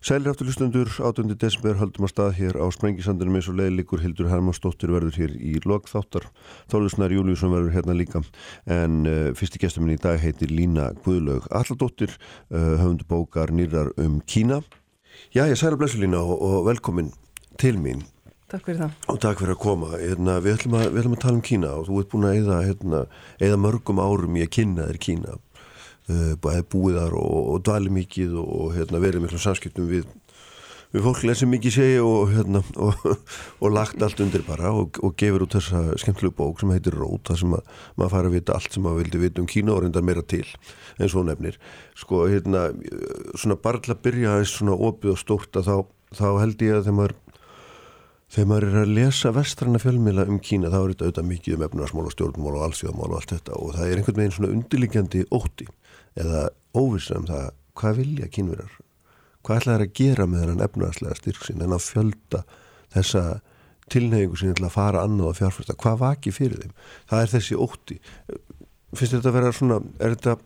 Sælir aftur hlustendur, 8. desember haldum að stað hér á Sprengisandunum eins og leiðlikur Hildur Hermannsdóttir verður hér í lokþáttar Þólusnar Júliusson verður hérna líka en uh, fyrsti gestur minn í dag heitir Lína Guðlaug Alladóttir uh, höfundu bókar nýrar um Kína Já, ég sæla blessu Lína og, og velkomin til mín Takk fyrir það. Og takk fyrir að koma. Hérna, við, ætlum að, við ætlum að tala um Kína og þú ert búin að eða, hérna, mörgum árum í að kynna þér Kína. Uh, búið þar og, og dvali mikið og hérna, verið miklu samskiptum við, við fólk lesið mikið segja og, hérna, og, og lagt allt undir bara og gefur út þessa skemmtilegu bók sem heitir Rót þar sem að, maður fara að vita allt sem maður vildi vita um Kína og reyndar meira til en svo nefnir. Sko, hérna, svona bara til að byrja aðeins svona opið og stórt að þá, þá held ég að þegar maður Þegar maður er að lesa vestranna fjölmila um Kína þá er þetta auðvitað mikið um efnarsmál og stjórnmál og allsjóðmál og allt þetta og það er einhvern veginn svona undirliggjandi ótti eða óvisa um það hvað vilja kínverjar? Hvað ætla það að gera með þennan efnarslega styrksin en að fjölda þessa tilneyingu sín til að fara annað og fjárfæsta, hvað vaki fyrir þeim? Það er þessi ótti. Finnst þetta að vera svona er þetta,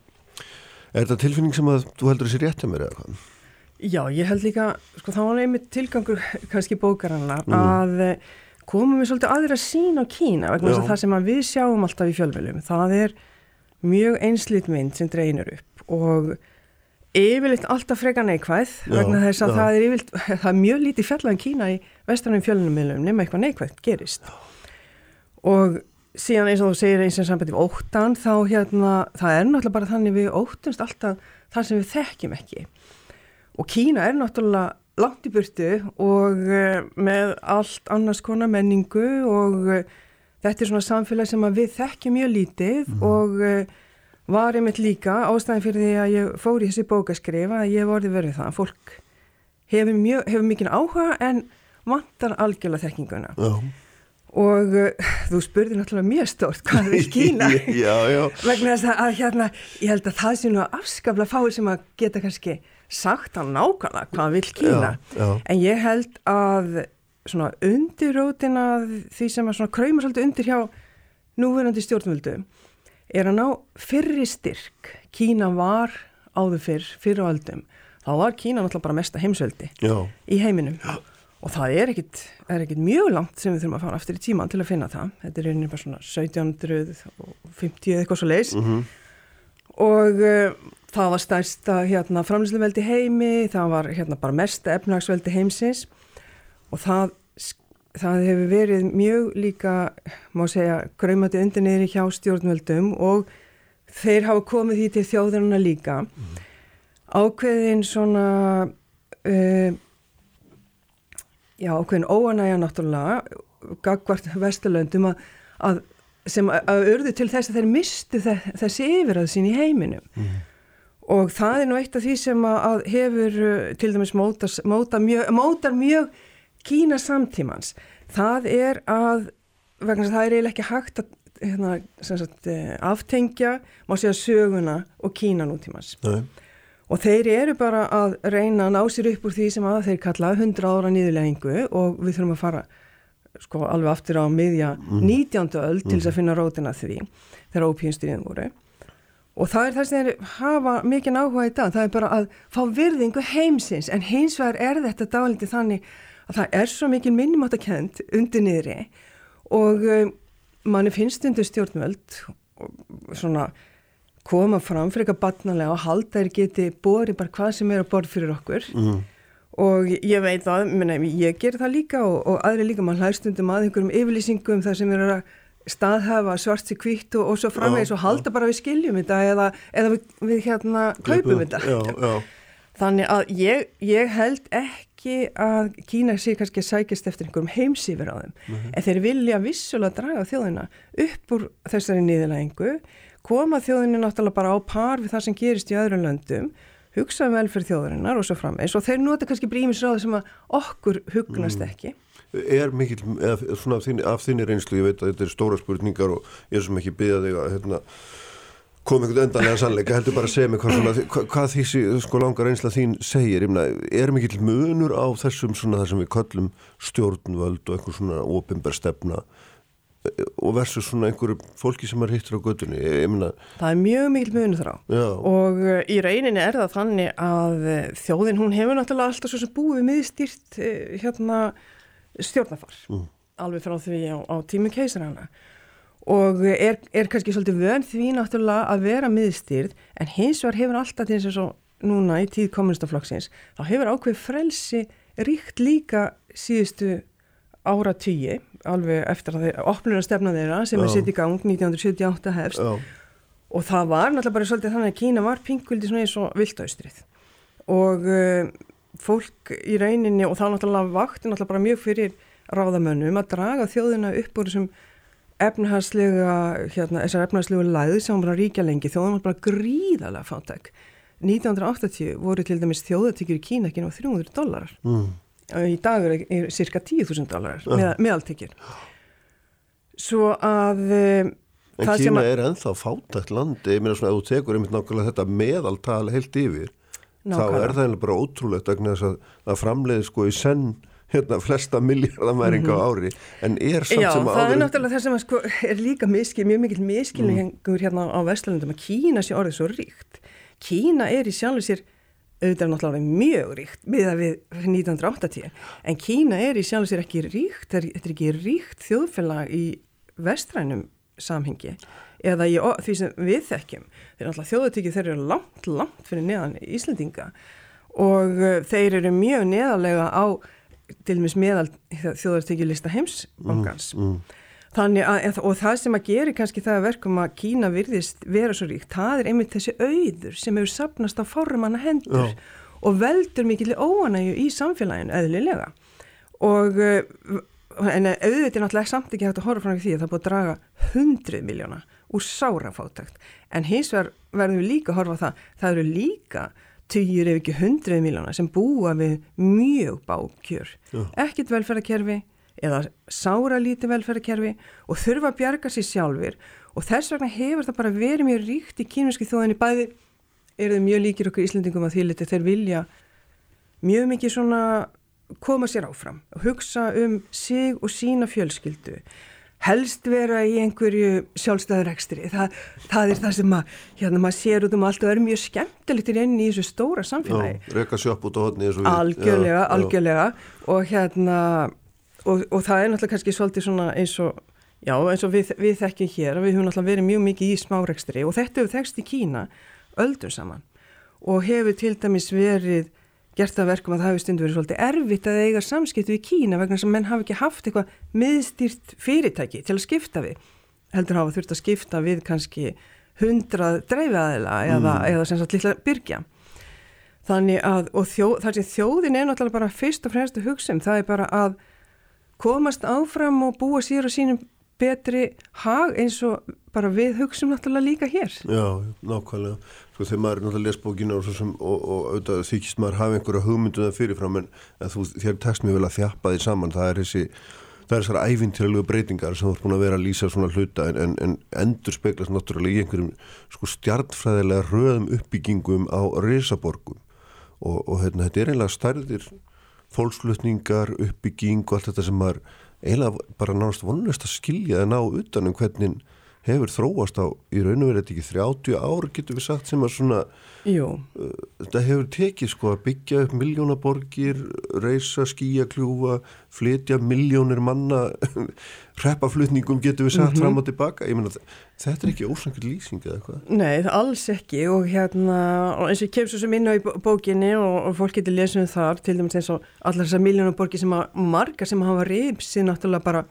er þetta tilfinning sem að þú heldur þessi rétt að mér eða hvað? Já, ég held líka, sko þá var einmitt tilgangur kannski bókarannar mm. að eh, komum við svolítið aðra sín á Kína vegna þess að það sem við sjáum alltaf í fjölmjölum, það er mjög einslit mynd sem dreynir upp og yfirleitt alltaf freka neikvæð já, vegna þess að já. það er yfirleitt, það er mjög lítið fjallan Kína í vestrannum fjölunumilum nema eitthvað neikvæð gerist. Og síðan eins og þú segir eins og sambandi við óttan þá hérna, það er náttúrulega bara þannig við óttumst alltaf það sem við þekkjum ekki. Og Kína er náttúrulega langt í burtu og uh, með allt annars konar menningu og uh, þetta er svona samfélag sem við þekkjum mjög lítið mm. og uh, var einmitt líka ástæðin fyrir því að ég fór í þessi bókaskrif að ég vorði verið það. Fólk hefur, mjög, hefur mikinn áhuga en vantar algjörlega þekkinguna. Já. Og þú spurði náttúrulega mjög stórt hvað er Kína já, já. vegna þess að hérna, ég held að það sé nú afskafla fáið sem að geta kannski sagt hann nákvæmlega hvað vil Kína já, já. en ég held að svona undirrótina því sem að svona kræmur svolítið undir hjá núverandi stjórnvöldu er að ná fyrri styrk. Kína var áður fyrr fyrir áldum, þá var Kína náttúrulega bara mesta heimsvöldi já. í heiminum. Og það er ekkit, er ekkit mjög langt sem við þurfum að fara aftur í tíman til að finna það. Þetta er einnig bara svona 1750 eða eitthvað svo leis mm -hmm. og Það var stærsta hérna, framlýsluveldi heimi, það var hérna, bara mesta efnagsveldi heimsins og það, það hefur verið mjög líka, má segja, græmati undir niður hjá stjórnveldum og þeir hafa komið því til þjóðurna líka. Mm. Ákveðin svona, uh, já ákveðin óanægja náttúrulega, gagvart vesturlöndum að, að sem að, urðu til þess að þeir mistu þessi yfirrað sín í heiminum. Mm. Og það er nú eitt af því sem að hefur uh, til dæmis mótas, móta mjög, mótar mjög Kína samtímans. Það er að, vegna það er eiginlega ekki hægt að hérna, sagt, eh, aftengja, má segja söguna og Kína nútímans. Nei. Og þeir eru bara að reyna að ná sér upp úr því sem að þeir kalla 100 ára nýðulegingu og við þurfum að fara sko alveg aftur á miðja mm. 19. öll til þess að mm. finna rótina því þegar ópíunstyrðin voru og það er það sem þeir hafa mikið áhuga í dag, það er bara að fá virðingu heimsins, en hins vegar er þetta dálítið þannig að það er svo mikið minnumáttakent undir niðri og um, manni finnst undir stjórnvöld svona koma fram fyrir eitthvað batnalega og halda þeir geti bori bara hvað sem er að borð fyrir okkur mm. og ég veit að, minna, ég ger það líka og, og aðri líka, mann hlæstundum að einhverjum yfirlýsingum þar sem er að staðhafa svart sig kvitt og, og svo framvegis og halda já. bara við skiljum þetta eða, eða við, við hérna kaupum þetta þannig að ég, ég held ekki að Kína sé kannski að sækist eftir einhverjum heimsýfur á þeim mm -hmm. en þeir vilja vissulega draga þjóðina upp úr þessari nýðilægingu koma þjóðinni náttúrulega bara á par við það sem gerist í öðrum löndum hugsa um velferð þjóðarinnar og svo framvegis og þeir nota kannski brímisráði sem að okkur hugnast mm. ekki er mikil, eða svona af þinni, af þinni reynslu, ég veit að þetta er stóra spurningar og ég er sem ekki byggja þig að hérna, koma einhvern endanlega sannleika, heldur bara að segja mig hvað, hvað, því sko langar reynsla þín segir, ég meina, er mikil munur á þessum svona það sem við kallum stjórnvöld og eitthvað svona ofinbær stefna og versus svona einhverju fólki sem er hittur á gödunni það er mjög mikil munu þrá já. og uh, í reyninni er það þannig að uh, þjóðin hún hefur náttúrulega alltaf svo sem búið miðstýrt hérna stjórnafar mm. alveg frá því á, á tímu keisarana og er, er kannski svolítið vön því náttúrulega að vera miðstýrð en hins vegar hefur alltaf til þess að núna í tíð kommunistaflokksins þá hefur ákveð frelsi ríkt líka síðustu ára tíi alveg eftir að þeir opnur að stefna þeirra sem Já. er sitt í gang 1978 hefst Já. og það var náttúrulega bara svolítið þannig að Kína var pinguldi svona eins og viltaustrið og uh, fólk í rauninni og það náttúrulega vakti náttúrulega bara mjög fyrir ráðamönnum að draga þjóðina upp úr þessum efnahagslega hérna, þessar efnahagslega læði sem var bara ríkja lengi þjóðan var bara gríðalega fátæk. 1980 voru til dæmis þjóðatíkjur í Kína ekki náðu 300 dólarar mm. Í dag er, er cirka 10.000 dólarar með, meðaltekjur. Svo að um, en Kína að, er enþá fátækt landi. Ég meina svona að þú tekur einmitt nákvæmlega þetta meðaltal heilt yfir nákvæmlega. þá er það bara ótrúlegt að, að framleiði sko í senn hérna flesta miljardamæringa á ári en er samt Já, sem að áður Já, það er náttúrulega það sem sko, er líka miskil, mjög mikil miskilningur mm. hérna á Vestlundum að Kína sé orðið svo ríkt. Kína er í sjálf sér auðvitað náttúrulega mjög ríkt miða við 1980 en Kína er í sjálf sér ekki ríkt þetta er ekki ríkt þjóðfélag í vestrænum samhengi eða í því sem við þekkjum. Þeir náttúrulega þjóðatíkið þeir eru langt, langt fyrir neðan Íslandinga og uh, þeir eru mjög neðalega á til og meins meðal þjóðatíkið lista heimsbankans mm, mm. Þannig að, og það sem að gera kannski það að verkum að Kína virðist vera svo ríkt, það er einmitt þessi auður sem hefur sapnast á fárumanna hendur Já. og veldur mikil óanægu í samfélaginu, eðlilega. Og, eh, en auðvitað er náttúrulega samt ekki hægt að horfa frá því að það búið að draga hundruð miljóna úr sárafátakt. En hins vegar verðum við líka að horfa það, það eru líka týjur ef ekki hundruð miljóna sem búa við mjög bákjör. Ekkit velferðarkerfi eða sára líti velferðarkerfi og þurfa að bjarga sér sjálfur og þess vegna hefur það bara verið mjög ríkt í kynverski þóðinni bæði er þau mjög líkir okkur íslendingum að því liti þeir vilja mjög mikið svona koma sér áfram og hugsa um sig og sína fjölskyldu helst vera í einhverju sjálfstæður ekstri, Þa, það er það sem að, hérna, maður sér út um allt og er mjög skemmtilegt í reyninni í þessu stóra samfélagi. Já, reyka sjöpp út á hodni Algjörlega, já, algjörlega já. og hérna og, og það er náttúrulega kannski svolítið svona eins og, já eins og við, við þekkjum hér við höfum náttúrulega verið mjög mikið í smárekstri og þetta hefur þekst í Kína öldum saman og hefur til dæmis verið gert að verkum að það hefur stundu verið svolítið erfitt að eiga samskiptu í Kína vegna sem menn hafi ekki haft eitthvað miðstýrt fyrirtæki til að skipta við heldur hafa þurft að skipta við kannski hundrað dreifiðaðila mm. eða, eða sem sagt lilla byrkja þannig að og þjó, þar sem þjóðin er náttúrulega bara fyrst og fremst að hugsa um það er bara að komast áfram og búa sér og sínum betri hag eins og bara við hugsim náttúrulega líka hér. Já, nákvæmlega. Sko þegar maður er náttúrulega lesbókinu og, og, og auðvitað þykist maður hafa einhverja hugmynduða fyrirfram en þú, þér tekst mér vel að þjappa því saman. Það er þessi, það er þessar ævintýralögu breytingar sem þú ert búin að vera að lýsa svona hluta en, en, en endur speglast náttúrulega í einhverjum sko stjartfræðilega röðum uppbyggingum á risaborgum og, og hérna, þetta er einlega stærðir fólksflutningar, uppbygging og allt þetta sem er eiginlega bara náttúrulega vonlust að skilja það ná utanum hvernig hefur þróast á í raun og verið ekki 30 ár getur við sagt sem að svona uh, þetta hefur tekið sko að byggja upp miljónaborgir, reysa skíakljúfa, flytja miljónir manna reppaflutningum getur við sagt mm -hmm. fram og tilbaka ég menna þetta er ekki ósangil lýsing eða hvað? Nei, alls ekki og hérna, og eins og kemur svo sem inn á í bókinni og, og fólk getur lesið um þar til dæmis eins og allar þessar miljónaborgir sem að marga sem hafa reypsið náttúrulega bara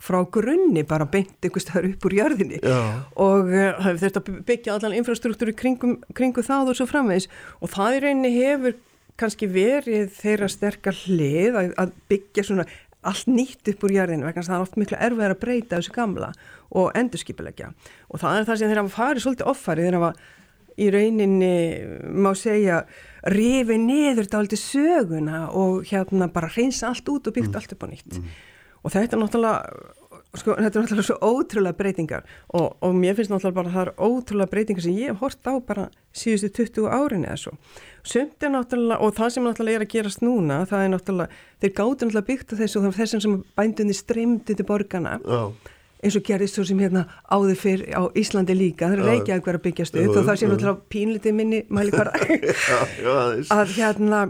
frá grunni bara beint einhvers staðar upp úr jörðinni. Já. og uh, þetta byggja allan infrastruktúri kringum, kringu það og svo framvegs og það í rauninni hefur kannski verið þeirra sterkar hlið að, að byggja svona allt nýtt upp úr jörðinu vegna það er oft miklu erfið að breyta þessu gamla og endurskipilegja og það er það sem þeirra að fara svolítið offari þeirra að í rauninni má segja rifi niður aldrei söguna og hérna bara reynsa allt út og byggt mm. allt upp á nýtt. Mm og þetta er náttúrulega sko, þetta er náttúrulega svo ótrúlega breytingar. Og, og mér finnst náttúrulega bara að það er ótrúlega breytingar sem ég hef hort á bara síðustu 20 árin eða svo. Sumt er náttúrulega, og það sem náttúrulega er að gerast núna, það er náttúrulega þeir gáti náttúrulega byggt á þessu og þessum sem bændunni streymdi til borgarna oh. eins og gerðist svo sem hérna áður fyrr á Íslandi líka, það er Reykjavík verið að byggjast upp og það sé náttúrulega pínlítið minni mæli hvar að hérna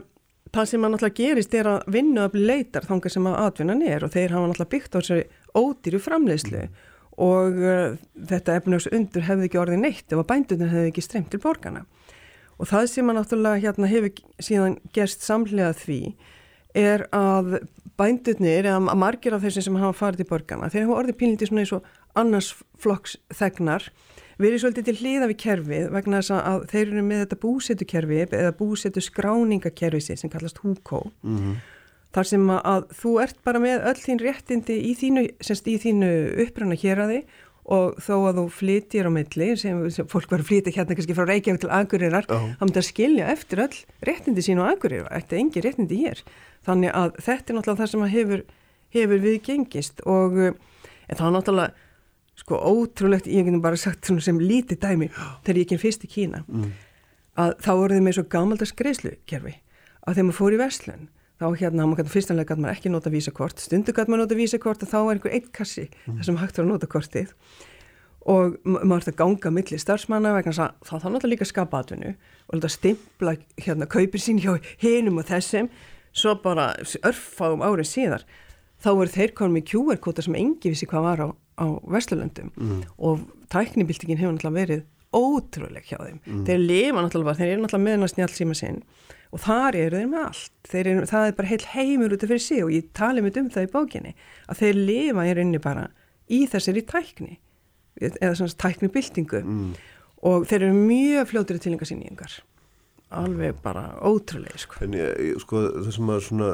það sem að náttúrulega gerist er að bli leitar þangar sem að atvinnan er og þeir hafa náttúrulega byggt á þessu ódýru framleiðslu mm. og uh, þetta efnags undur hefði ekki orðið neitt ef að bændunir hefði ekki streymt til borgarna og það sem að náttúrulega hérna hefur síðan gerst samlega því er að bændurnir eða margir af þessi sem hafa farið til borgarna þeir hafa orðið pínlítið svona eins og annars flokks þegnar. Verið svolítið til hliða við kerfið vegna þess að þeir eru með þetta búsetukerfi eða búsetu skráningakerfi sem kallast húkó mm -hmm. þar sem að þú ert bara með öll þín réttindi í þínu, þínu uppræna hér að þið og þó að þú flytjir á milli sem, sem fólk var að flytja hérna kannski frá Reykjavík til Akureyrar, þá myndir að skilja eftir öll réttindi sín á Akureyrar, er engi réttindi hér. Þannig að þetta er náttúrulega það sem hefur, hefur viðgengist og en það er náttúrulega sko ótrúlegt, ég hef bara sagt sem lítið dæmi þegar ég ekki fyrst í Kína mm. að þá voruð með svo gamaldags greiðslukerfi að þegar maður fór í Vestlun þá hérna, maður fyrstanlega gæti maður ekki nota vísakort stundu gæti maður nota vísakort og þá er einhver eitt kassi mm. þar sem hægt var að nota kortið og maður ætti að ganga millir starfsmanna vegna að það þá náttúrulega líka skapa atvinnu og þetta stimpla hérna kaupir sín hjá hinum og þessum svo bara örfáum árið síðar þá voru þeir konum í QR-kóta sem engi vissi hvað var á, á Vesturlöndum mm. og tæknibildingin hefur náttúrulega verið ótrúleg hjá þeim. Mm. Þeir lifa náttúrulega, þeir eru náttúrulega meðan að snjálf síma sinn og þar eru þeir með allt. Eru, það er bara heil heimur út af fyrir sig og ég tali með um það í bókinni að þeir lifa í rauninni bara í þessari tækni eða svona tæknibildingu mm. og þeir eru mjög fljóttir til yngar síningar alveg bara ótrúlega sko. En ég, sko það sem að svona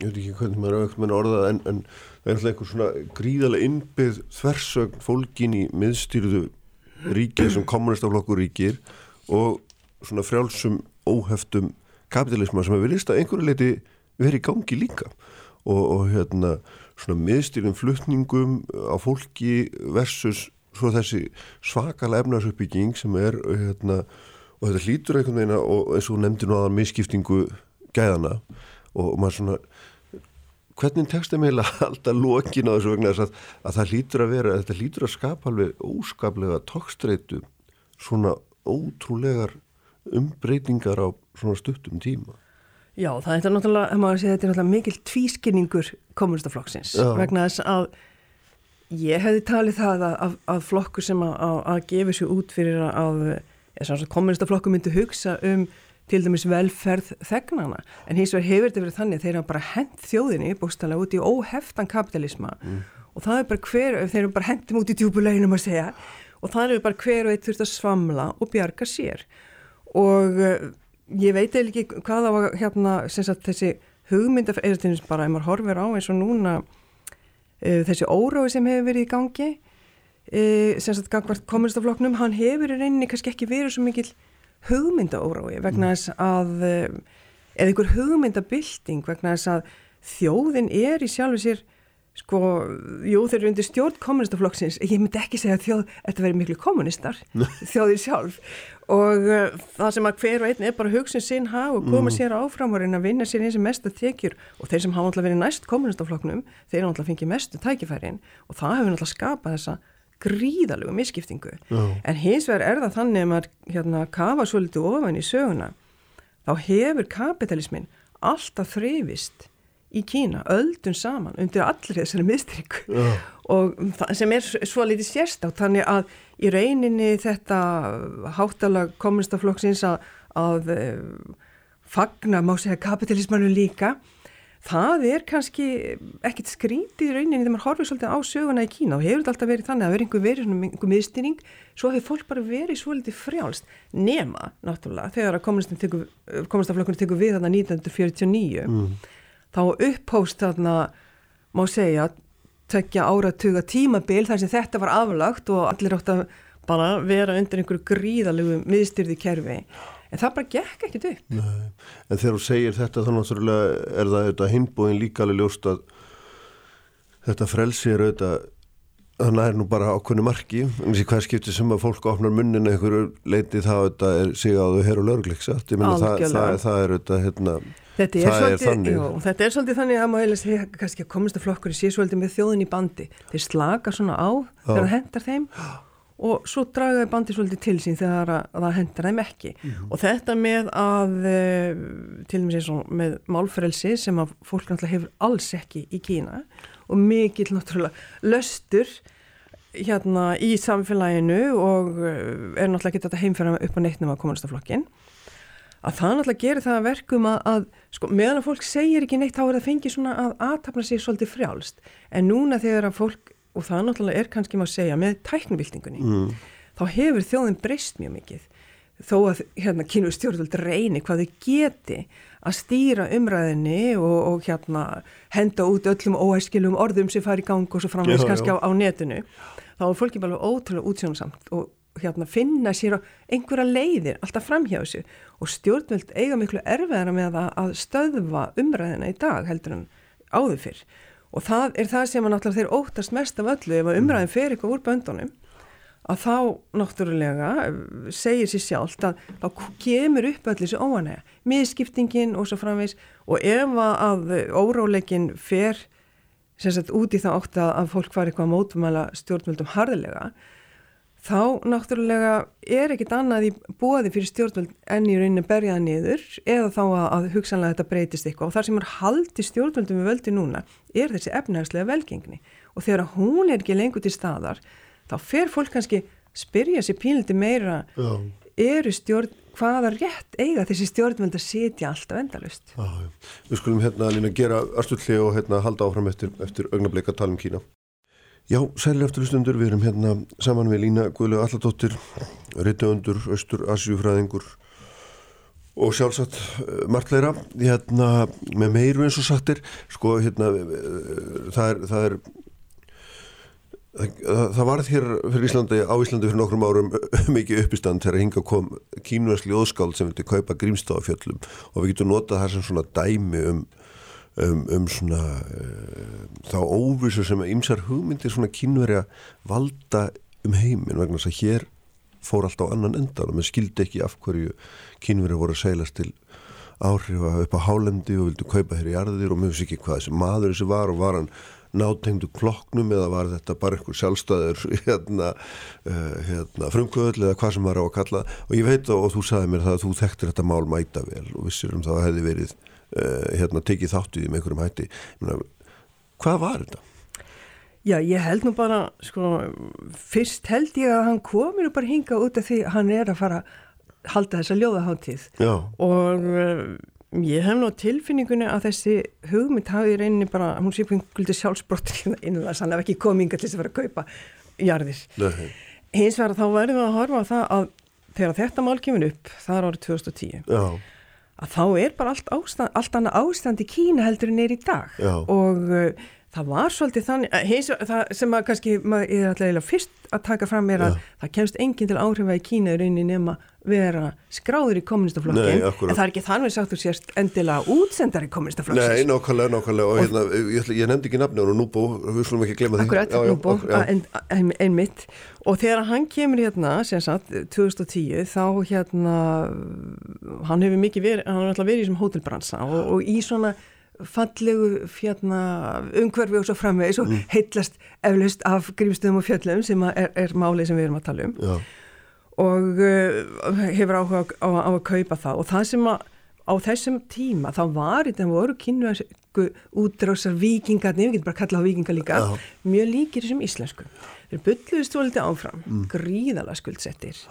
ég veit ekki hvernig maður er auðvitað orðað en, en það er alltaf einhver svona gríðarlega innbyggð þversögn fólkin í miðstýruðu ríkið sem kommunistaflokkur ríkir og svona frjálsum óheftum kapitalisma sem hefur vilist að einhverju leiti verið í gangi líka. Og, og hérna svona miðstýrum flutningum á fólki versus svo þessi svakala efnarsupbygging sem er hérna og þetta hlýtur einhvern veginn og eins og nefndi nú aðan misskiptingu gæðana og maður svona hvernig tekst það meila alltaf lokin á þessu vegna þess að, að það hlýtur að vera þetta hlýtur að skapa alveg óskaplega tókstreitu svona ótrúlegar umbreytingar á svona stuttum tíma. Já, það er náttúrulega, maður sé þetta er náttúrulega mikil tvískinningur komunistaflokksins vegna þess að ég hefði talið það að, að, að flokkur sem að, að gefa sér út fyrir að komunistaflokkur myndi hugsa um til dæmis velferð þegnana en hins vegar hefur þetta verið þannig þeir hafa bara hent þjóðinni bústanlega út í óheftan kapitalisma mm. og það er bara hver, þeir eru bara hentum út í djúbuleginum að segja. Og það er bara hver og eitt þurft að svamla og bjarga sér. Og uh, ég veit eða ekki hvað á hérna sagt, þessi hugmyndaf eða bara ef maður horfir á eins og núna uh, þessi órái sem hefur verið í gangi uh, sem sagt gangvart komunistafloknum hann hefur í reyninni kannski ekki verið svo mikil hugmyndaórói vegna þess að eh, eða einhver hugmyndabilding vegna þess að þjóðin er í sjálfu sér sko, jú þeir eru undir stjórn kommunistaflokksins, ég myndi ekki segja að þjóð þetta verið miklu kommunistar þjóðir sjálf. Og uh, það sem að hver og einn er bara hugsun sinn hag og koma mm. sér áfram og reyna að vinna sér eins og mest að tekjur. Og þeir sem hafa alltaf verið næst kommunistaflokknum þeir hafa alltaf fengið mestu tækifærin og það hefur alltaf skapað þessa gríðalögu misskiptingu. Já. en hins vegar er það þannig að maður hérna, kafa svo litið ofan í söguna. Þá hefur kapitalismin alltaf þreyfist í Kína, öldun saman undir allir þessari mistrygg og sem er svo litið sérstátt þannig að í reyninni þetta háttalag komunistaflokksins að, að eh, fagna má segja kapitalismanu líka það er kannski ekkit skrítið í rauninni þegar maður horfið svolítið á söguna í Kína. Og hefur þetta alltaf verið þannig að verið einhver verið svona einhver miðstýring svo hefur fólk bara verið svolítið frjálst. Nema, náttúrulega, þegar komunistaflokkurinn tekur við þarna 1949 mm. þá upphóst þarna, má segja tökja áratuga tímabil þar sem þetta var aflagt og allir átt að bara vera undir einhverju gríðalögu miðstyrði kerfi en það bara gekk ekkit upp. Nei. En þegar þú segir þetta þá náttúrulega er það þetta hinbúin líka alveg ljóst að þetta frelsi er auðvitað þannig er nú bara ákveðinu marki. En þessi hver skipti sem að fólk opnar munnin einhverju leiti þá þetta er sig á þau hér og lögleiksa það, það, það er auðvitað hérna Þetta er, það svolítið, er já, þetta er svolítið þannig að maður hefði kannski að komast að flokkur sé svolítið með þjóðin í bandi. Þeir slaka svona á þegar það hendar þeim og svo dragaði bandi svolítið til sín þegar það hendar þeim ekki mm -hmm. og þetta með að eh, til og með sér svona með málfrelsi sem að fólk náttúrulega hefur alls ekki í Kína og mikill náttúrulega löstur hérna í samfélaginu og eh, er náttúrulega ekki þetta heimferða upp á neittnum að komunistaflokkin að það náttúrulega gerir það að verkum að, að sko, meðan að fólk segir ekki neitt þá er það fengið svona að aðtapna sig svolítið frjálst en núna þegar að fólk og það náttúrulega er kannski maður að segja með tæknubildingunni mm. þá hefur þjóðin breyst mjög mikið. Þó að hérna kynur stjórnvöld reyni hvað þau geti að stýra umræðinni og, og hérna henda út öllum óæskilum orðum sem fari í gang og svo framvegs kannski á, á netinu þá er fólki bara ótrúlega útsjónsamt og hérna finna sér á einhverja leiðir alltaf fram hjá þessu. Og stjórnvöld eiga miklu erfiðara með að stöðva umræðina í dag heldur en áður fyrr og það er það sem að náttúrulega þeir óttast mest af öllu ef að umræðin fer eitthvað úr böndunum að þá náttúrulega eh, segir sér sjálft að þá kemur upp allir þessu óanæga, miskiptingin og svo framvegs og ef að óráleikin fer sagt, út í það ótt að fólk var eitthvað mótumæla stjórnvöldum harðilega þá náttúrulega er ekkit annað í bóði fyrir stjórnvöld enn í rauninni berjaða niður eða þá að, að hugsanlega þetta breytist eitthvað. Og þar sem er haldi stjórnvöldum við völdi núna er þessi efnægslega velgengni. Og þegar hún er ekki lengur til staðar þá fer fólk kannski spyrja sér pínliti meira Já. eru stjórn, hvaða rétt eiga þessi stjórnvöld að setja alltaf endalust Við skulum hérna lína gera örstulli og hérna halda áfram eftir, eftir augnableika talum Kína Já, sæli afturlustundur, við erum hérna saman við Lína Guðlega Alladóttir, Rittuundur, Östur, Asjúfræðingur og sjálfsagt eh, margleira, hérna með meiru eins og sattir, sko hérna eh, það er, það er Það, það varð hér fyrir Íslandi, á Íslandi fyrir nokkrum árum mikið uppistand þegar hinga kom kínuæsli óskáld sem vildi kaupa grímstafafjöllum og við getum notað það sem svona dæmi um um, um svona uh, þá óvissu sem ymsar hugmyndir svona kynveri að valda um heiminn vegna þess að hér fór allt á annan endan og maður skildi ekki af hverju kynveri voru að seilast til áhrifa upp á hálendi og vildu kaupa hér í arðir og mjög sikið hvað þessi maður þessi var og var hann nátengdu klokknum eða var þetta bara einhver sjálfstæður hérna, uh, hérna frumkvöld eða hvað sem var á að kalla. Og ég veit og, og þú sagði mér það að þú þekktir þetta mál mæta vel og vissir um það að hefði verið hérna, tekið þáttu í með einhverjum hætti Menna, hvað var þetta? Já, ég held nú bara sko, fyrst held ég að hann komir bara hinga út af því hann er að fara að halda þessa ljóðaháttíð og uh, ég hef nú tilfinningunni að þessi hugmynd hafi reyni bara, hún sé einhverju sjálfsbrottir innlega sann að ekki kominga til þess að vera að kaupa jarðir. Nei. Hins vegar þá verðum við að horfa á það að þegar þetta mál kemur upp, það er árið 2010 Já að þá er bara allt, ástand, allt annað ástand í Kína heldur en er í dag Já. og uh, það var svolítið þannig, heins, það sem að kannski maður er alltaf fyrst að taka fram er að Já. það kemst enginn til áhrifa í Kína í rauninni nema vera skráður í kommunistaflokkin en það er ekki þannig að þú sérst endilega útsendar í kommunistaflokkin Nei, nákvæmlega, nákvæmlega. Og, og hérna, ég, ég nefndi ekki nafni á Núbó, við slúmum ekki glemja því. Akkurat, Núbó, einmitt. Og þegar hann kemur hérna, sem sagt 2010, þá hérna hann hefur mikið verið hann hefur alltaf verið í þessum hótelbransa og, og í svona fallegu fjörna umhverfi og svo framvegis og mm. heitlast eflust af grímstöðum og fjöllum sem er, er málið sem við erum að tala um Já og uh, hefur áhuga á, á að kaupa það og það sem að á þessum tíma þá var þetta voru kynversku útráðsar vikingarnir, við getum bara að kalla á vikingar líka Já. mjög líkir þessum íslensku þeir bylluðist voliti áfram mm. gríðala skuldsettir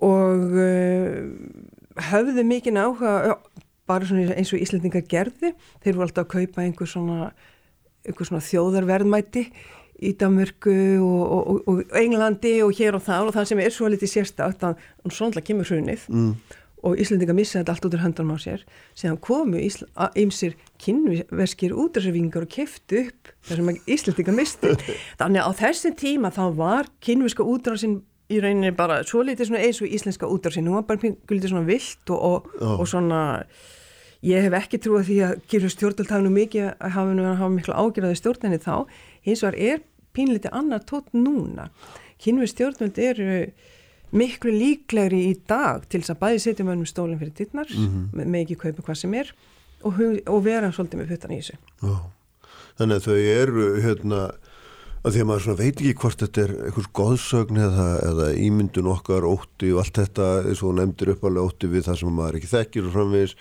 og uh, höfðu mikið áhuga bara eins og íslendingar gerði þeir voru alltaf að kaupa einhver svona, einhver svona þjóðarverðmæti í Danmörku og, og, og Englandi og hér og það og það sem er svo litið sérstátt að hann svonlega kemur hrunið mm. og Íslandinga missa þetta allt út úr höndanum á sér. Sem komu ímsir kynverskir útræðsvingar og keftu upp þar sem Íslandinga misti þannig að á þessum tíma þá var kynverska útræðsin í rauninni bara svo litið eins og íslenska útræðsin hún var bara guldið svona vilt og, og svona ég hef ekki trúið því að kynversk stjórnald hafa nú mikið að hafa, hafa miklu ágjörðaði stjórnenni þá hins vegar er pínleiti annar tótt núna. Kynvið stjórnvöld eru miklu líklegri í dag til þess að bæði setja mönnum stólinn fyrir dittnar, mm -hmm. með ekki kaupa hvað sem er og, og vera svolítið með puttan í þessu Já. Þannig að þau eru hérna að því að maður veit ekki hvort þetta er einhvers goðsögn eða, eða ímyndun okkar ótti og allt þetta eins og nefndir uppalega ótti við það sem maður ekki þekkir og framvegis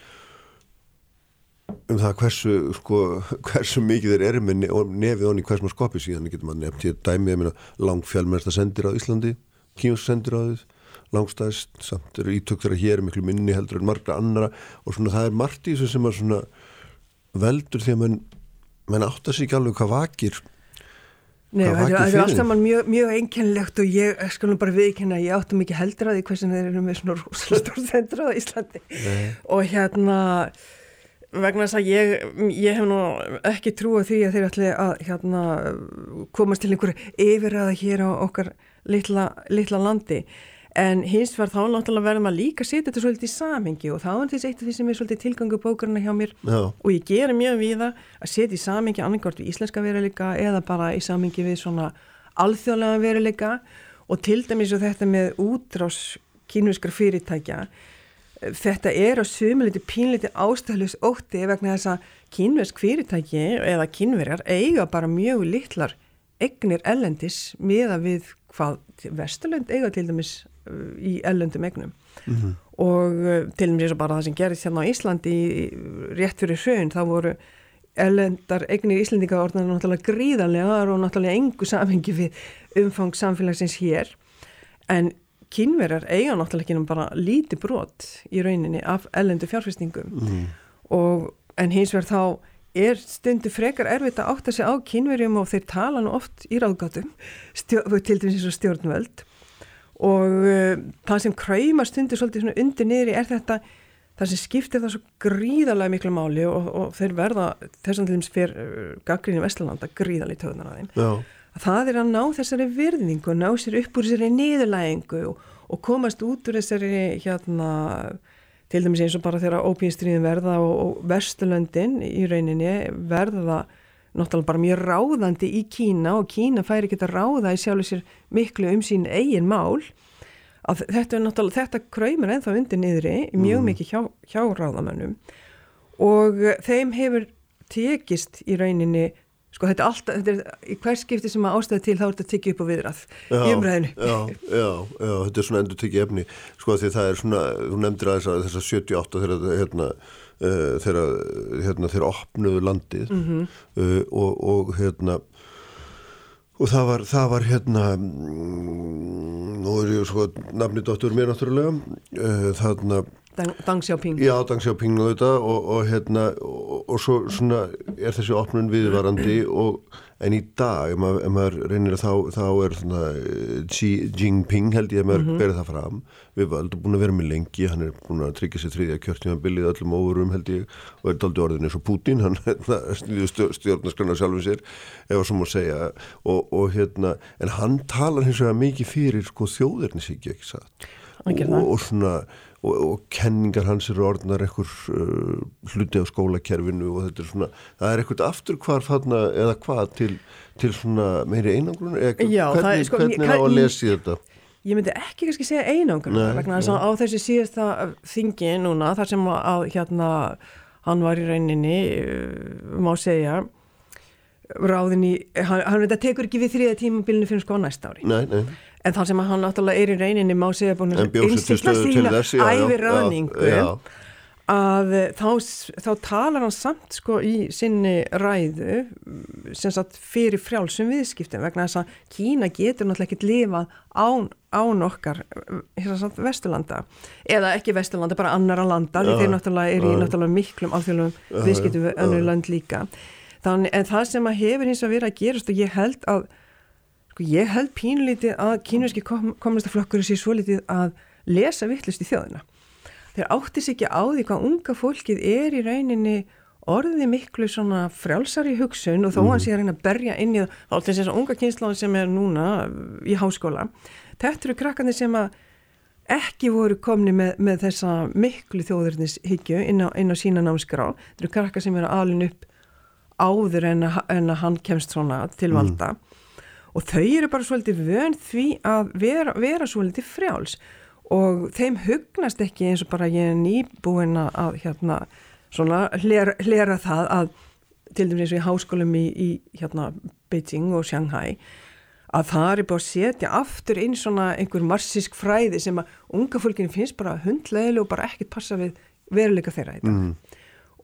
um það hversu sko, hversu mikið þeir eru með nefið honni hvers maður skopið síðan. Getur maður nefnt hér dæmið langfjálmesta sendir á Íslandi kýmst sendir á því langstæðist, samt eru ítök þeirra hér miklu minni heldur en margra annara og svona það er margt í þessu sem að svona veldur því að mann man áttar sér ekki alveg hvað vakir Nei, það er alltaf mann mjög, mjög einkennlegt og ég skulum bara viðkynna ég áttu mikið heldur að því hversin þeir eru með svona rosalega stór sendur á Íslandi. Nei. og hérna vegna þess að ég, ég hef nú ekki trúið því að þeir ætli að hérna, komast til einhverju yfirraða hér á okkar litla, litla landi. En hins var þá náttúrulega verðum að líka setja þetta svolítið í samhengi og þá er þess eitt af því sem er svolítið tilgangu bókurna hjá mér. Já. og ég gerir mjög við það að setja í samhengi annarkort við íslenska veruleika eða bara í samhengi við svona alþjóðlega veruleika. Og til dæmis og þetta með útrás kínvískar fyrirtækja þetta er á sumuliti pínliti ástæðlus ótti vegna þess að kínvísk fyrirtæki eða kínverjar eiga bara mjög litlar egnir ellendis miða við hvað Vesturlund eiga til dæmis uh, í ellendum egnum mm -hmm. og uh, til dæmis bara það sem gerist hérna á Íslandi rétt fyrir hraun þá voru ellendar egnir íslendinga orðan náttúrulega gríðarlega og náttúrulega engu samhengi við umfang samfélagsins hér en kynverjar eiga náttúrulega ekki bara líti brot í rauninni af ellendu fjárfæstingum mm. Og en hins vegar þá er stundu frekar erfitt að átta sig á kynverjum og þeir tala nú oft í ráðgátum til dæmis eins og stjórnvöld. Og uh, það sem kræma stundu svolítið undir niður er þetta það sem skiptir það svo gríðarlega miklu máli og, og þeir verða þess að til dæmis fyrir uh, gaggrinni Vestlanda gríðarlega í töðunar að þeim það er að ná þessari virðningu ná sér upp úr þessari niðurlægingu og, og komast út úr þessari hérna til dæmis eins og bara þegar ópínstríðin verða og, og Vesturlöndin í rauninni verða náttúrulega bara mjög ráðandi í Kína og Kína færi ekki að ráða í sjálf sér miklu um sín eigin mál að þetta er náttúrulega, þetta kræmur ennþá undir niðri mjög mm. mikið hjá, hjá ráðamönnum og þeim hefur tekist í rauninni Sko þetta er alltaf, þetta er í hver skipti sem að ástæða til þá er þetta tyggja upp á viðrað í umræðinu. Já, já, já, þetta er svona endur tyggja efni, sko því það er svona, þú nefndir að þess að 78 þegar hérna, uh, þegar hérna þeir opnuðu landið mm -hmm. uh, og, og hérna og það var, það var hérna mm, nú er ég sko nafni dóttur mér náttúrulega uh, þarna Dang Xiaoping. Já, Dang Xiaoping og þetta og, og hérna og, og svo svona er þessi opnun viðvarandi og en í dag, ef maður, ef maður reynir að þá, þá er svona eh, Xi Jinping held ég að maður mm -hmm. berið það fram við völdum búin að vera með lengi hann er búin að tryggja sér þriðja kjörtímanbilið öllum óverum held ég og er daldi orðin eins og Putin hann stjórnar stjórnarskrana sjálfum sér eða sem að segja og, og hérna, en hann talar hins vegar mikið fyrir sko þjóðirnisíkja ekki satt? Og, og svona og, og kenningar hans eru orðnar einhver uh, hluti á skólakerfinu og þetta er svona, það er eitthvað afturkvarf þarna eða hvað til, til svona meiri einangrun? Eða hvernig, er, sko, hvernig er það að lesi þetta? Ég myndi ekki kannski segja einangrun vegna þess að á þessi síðasta þingi núna þar sem að hérna hann var í rauninni uh, má segja ráðin í, hann, hann veit að tekur ekki við þriða tímabilinu fyrir sko næsta ári. Nei, nei en þann sem hann náttúrulega er í reyninni má segja búin að einstakla sína æfi ráningu að þá, þá talar hann samt sko í sinni ræðu sem sagt fyrir frjálsum viðskiptum vegna þess að Kína getur náttúrulega ekkit lifað án, án okkar sagt, Vesturlanda. Eða ekki Vesturlanda, bara annara landa því þeir náttúrulega er í náttúrulega miklum alþjóðlum viðskiptum við önnu land líka. Þannig en það sem að hefur hins að vera að gerast og ég held að Sko ég held pínlítið að kínverski komunistaflokkur sé svo litið að lesa vittlust í þjóðina. Þeir áttis ekki á því hvað unga fólkið er í rauninni orðið miklu svona frjálsari hugsun og þó mm. hann sé að reyna að berja inn í það til þess að unga kynsláðin sem er núna í háskóla. Þetta eru krakkarnir sem að ekki voru komni með, með þessa miklu þjóðurnishyggju inn, inn á sína námskrá. Þetta eru krakkar sem eru alin upp áður en að, en að hann kemst svona til valda. Mm og þau eru bara svolítið vön því að vera, vera svolítið frjáls og þeim hugnast ekki eins og bara ég er nýbúin að hérna, svona hlera, hlera það að til dæmis eins og í háskólum í, í hérna Beijing og Shanghai að það er búin að setja aftur inn svona einhver marxísk fræði sem að unga fólkinu finnst bara hundlegileg og bara ekkert passa við veruleika þeirra í dag mm.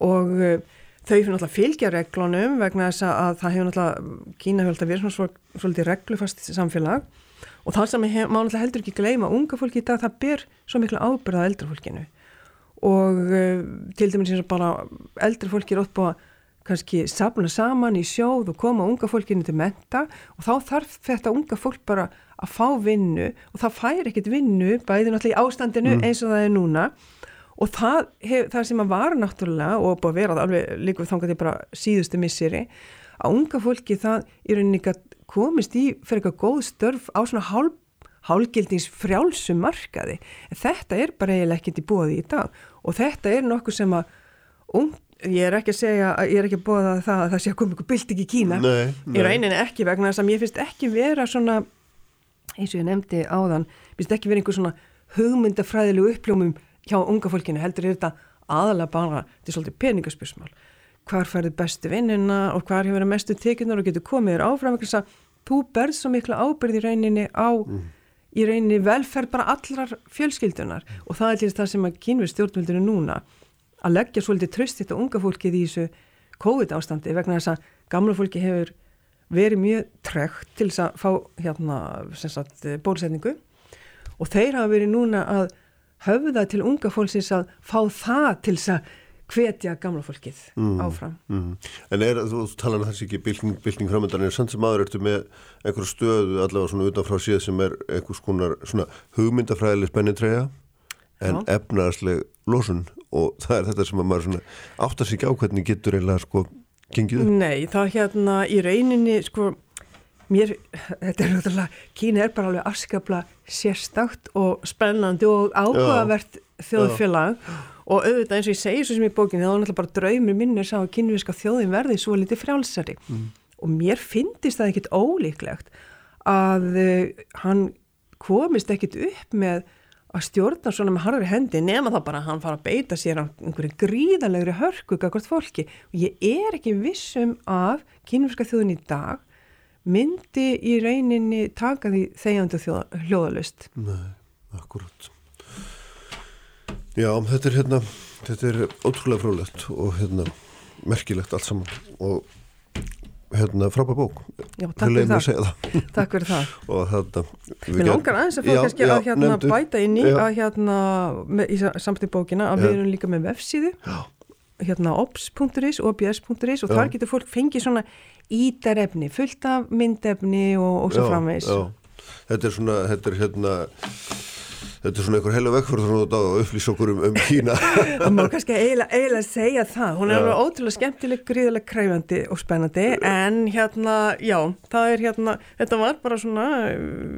og uh, þau fyrir náttúrulega fylgja reglunum vegna þess að það hefur náttúrulega Kína hefur alltaf verið svona svol, svolítið reglufast samfélag. Og það sem hef, má náttúrulega heldur ekki gleyma unga fólki í dag það ber svo miklu ábyrða eldra fólkinu. Og uh, til dæmis eins og bara eldra fólki er ótt búið að kannski sapna saman í sjóð og koma unga fólkinu til menta og þá þarf þetta unga fólk bara að fá vinnu og það fær ekkert vinnu bæði náttúrulega í ástandinu mm. eins og það er núna og það, hef, það sem að var náttúrulega og búið að vera alveg líka þangat ég bara síðustu misseri að unga fólki það í rauninni komist í fyrir eitthvað góð störf á svona hálf hálgildings frjálsum markaði. Þetta er bara eiginlega ekkert í bóði í dag og þetta er nokkuð sem að ung, ég er ekki að segja, ég er ekki að bóða það að það sé að koma ykkur bylting í Kína nei, nei. í rauninni ekki vegna þess að mér finnst ekki vera svona eins og ég nefndi áðan, finnst ekki vera einhver svona hugmyndafræðilegu uppljómum hjá unga fólkinu, heldur er þetta aðalega bara til svolítið peningaspjörsmál hvar færðu bestu vinnuna og hvar hefur verið mestu tekjunar og getur komið þér áfram þess að þú berð svo mikla ábyrð í rauninni á mm. í rauninni velferð bara allrar fjölskyldunar mm. og það er þess það sem að kynver stjórnvöldinu núna að leggja svolítið tröst þetta unga fólkið í þessu COVID ástandi vegna þess að gamla fólki hefur verið mjög trekt til þess að fá hérna bólusetningu og þeir hafa verið núna að höfða til unga fólksins að fá það til þess að hvetja gamla fólkið mm, áfram. Mm. En er, þú talar um þessi ekki bylning, bylning framöndan, en samt sem aður ertu með einhverju stöðu allavega svona utanfrá síðan sem er einhvers konar svona hugmyndafræðileg spennintræja en Já. efnarsleg losun og það er þetta sem að maður áttast ekki á hvernig getur eiginlega sko gengið upp. Nei, það hérna í reyninni sko mér, þetta er náttúrulega, Kína er bara alveg afskapla sérstakt og spennandi og áhugavert þjóðfélag Já. og auðvitað eins og ég segi svo sem í bókinni þá er náttúrulega bara draumir minnir sá að kynviska þjóðin verði svo litið frjálsari mm. og mér finnist það ekkit ólíklegt að uh, hann komist ekkit upp með að stjórna svona með harfri hendi nema það bara að hann fara að beita sér á einhverju gríðalegri hörku akkord fólki og ég er ekki vissum af kynverska þjóðin í dag myndi í reyninni taka því þegjandi hljóðalust Nei, akkurat. Já, þetta er hérna þetta er ótrúlega frálegt og hérna merkilegt allt saman og hérna frábæð bók. Já, takk fyrir það. takk fyrir það. Og þetta Mér langar aðeins að fá kannski að hérna nefndu, bæta inn í já. að hérna með, í samtíð bókina að já. við erum líka með vefsíðu. Hérna ops.is og obs.is og þar getur fólk fengið svona ítarefni, fullt af myndefni og, og svo framvegs Þetta er svona, þetta er hérna Þetta er svona einhver heilu vekkfjörð þannig að upplýsa okkur um, um Kína. Það má kannski eiginlega, segja það. Hún er alveg ótrúlega skemmtileg, gríðilega kræfandi og spennandi en hérna, já, það er hérna, þetta var bara svona,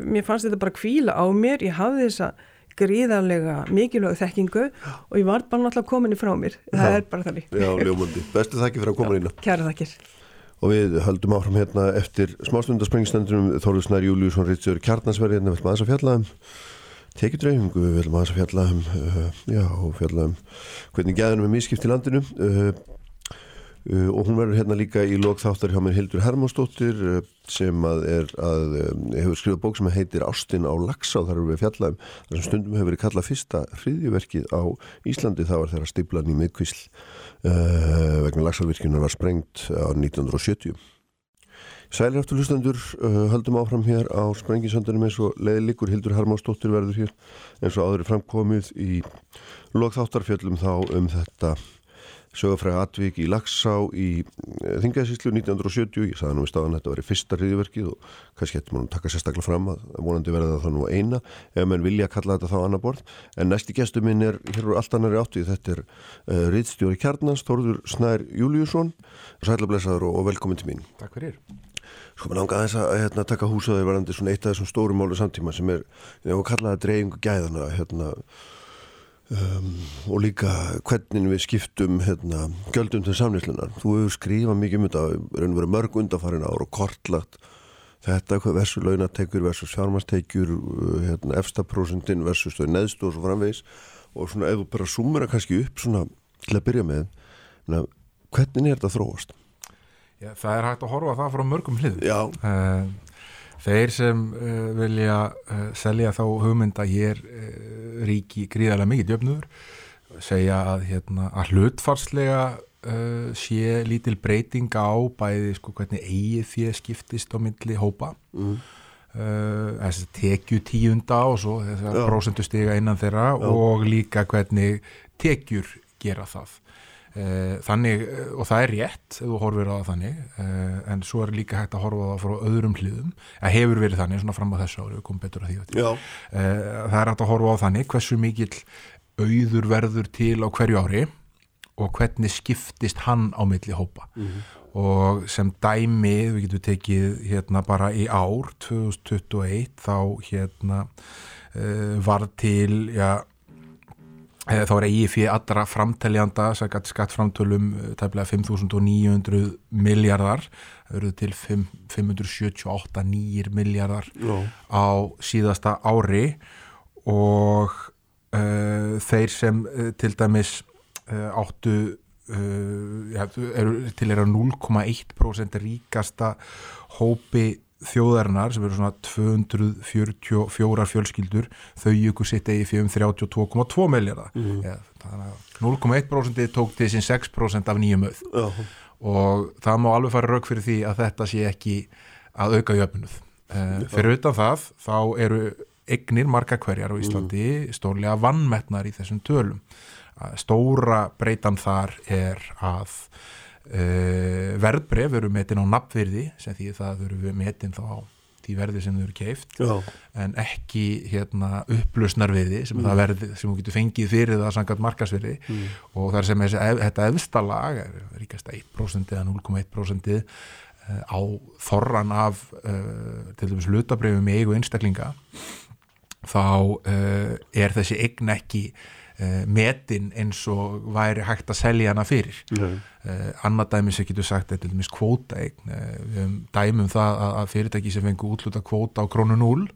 mér fannst þetta bara kvíla á mér. Ég hafði þessa gríðarlega mikilvæg þekkingu og ég var bara náttúrulega komin í frá mér. Það já, er bara þannig. Já, ljómundi. Bestu þakki fyrir að koma inn. Kæra þakkir. Og við höldum áfram hérna eftir smástundaspringstendunum Þorður Snær Júliusson Rittsjör Kjarnansverði hérna maður þess að fjallaðum tekjudreifingu, við viljum aðeins að fjalla um, uh, já, fjalla um hvernig gæðunum er mískipt í landinu. Uh, uh, og hún verður hérna líka í lokþáttar hjá mér Hildur Hermósdóttir uh, sem að er að um, hefur skrifað bók sem heitir Ástin á Laxá, þar eru við að fjalla um þar sem stundum hefur verið kallað fyrsta hriðjuverkið á Íslandi, það var þeirra stiblan í miðkvísl uh, vegna Laxárvirkjunar var sprengt á 1970 Sælir aftur hlustendur, uh, höldum áfram hér á Sprengisöndunum eins og leiðlikur Hildur Harmásdóttir verður hér eins og áður framkomið í lokþáttarfjöllum þá um þetta sögafræða atvík í Lagsá í uh, Þingæðsíslu 1970 ég sagði nú í staðan að þetta var í fyrsta hriðiverkið og kannski við að taka sérstaklega fram að vonandi verða það nú eina ef mann vilja kalla þetta þá annar borð. En næsti gestu minn er, hér eru allt annari áttið þetta er uh, Ritstjóri Kjarnans Þorður Snær Júliusson Sælablessaður og velkomin til mín. Takk fyrir. Sko maður langar aðeins að hérna, taka húsaður varandi svona eitt af þessum stórum málu samtíma sem er, um, og líka hvernig við skiptum hérna, göldum til samnýslunar. Þú hefur skrifað mikið um þetta, mörg undanfarin ár og kortlagt þetta versus launatekur versus fjármastekur, hérna, efstaprósundin versus neðstu og svo framvegis og svona ef þú bara sumera kannski upp svona til að byrja með hvernig er þetta þróast? Já, það er hægt að horfa það frá mörgum hlið uh, þeir sem uh, vilja uh, selja þá hugmynda hér ríki gríðarlega mikið jöfnur segja að, hérna, að hlutfarslega sé lítil breyting á bæði sko hvernig eigið því skiptist á myndli hópa mm. tekju tíunda og svo þessar prósendustega innan þeirra Já. og líka hvernig tekjur gera það þannig, eh, og það er rétt ef þú horfir á það þannig. Eh, en svo er líka hægt að horfa á það frá öðrum hliðum. Að hefur verið þannig, svona fram á þessu ári við komum betur að því það er hægt að horfa á þannig hversu mikill auður verður til á hverju ári og hvernig skiptist hann á milli hópa. Mm -hmm. og sem dæmi, við getum tekið hérna bara í ár 2021 þá hérna var til, já Eh, þá er EIF allra framtæljanda skattframtölum eh, tæmlega 5.900 miljardar það eru til 578 nýjir miljardar Já. á síðasta ári og uh, þeir sem uh, til dæmis uh, áttu ja, eru til að 0,1% ríkasta hópi þjóðarinnar sem eru svona 244 fjölskyldur þau ykkur sitt eigi fyrir um 32,2 miljardar mm. ja, 0,1% tók til sin 6% af nýjum auð -huh. og það má alveg fara rauk fyrir því að þetta sé ekki að auka jöfnuð uh, fyrir utan það þá eru egnir marga hverjar á Íslandi mm. stórlega vannmetnar í þessum tölum stóra breytan þar er að verðbref eru metin á nafnverði sem því það eru metin þá á því verði sem þau eru keift Já. en ekki hérna upplusnarviði sem mm. það verði sem þú getur fengið fyrir það sangat markasverði mm. og það er sem þessi, þetta efstalag er ríkast 1% eða 0,1% uh, á þorran af uh, til dæmis lutabrefum í eigu einstaklinga þá uh, er þessi eign ekki metin eins og væri hægt að selja hana fyrir. Uh, annað dæmi sem getur sagt er til dæmis kvótaeign. Uh, við hefum dæmum það að, að fyrirtæki sem fengur útluta kvóta á krónu 0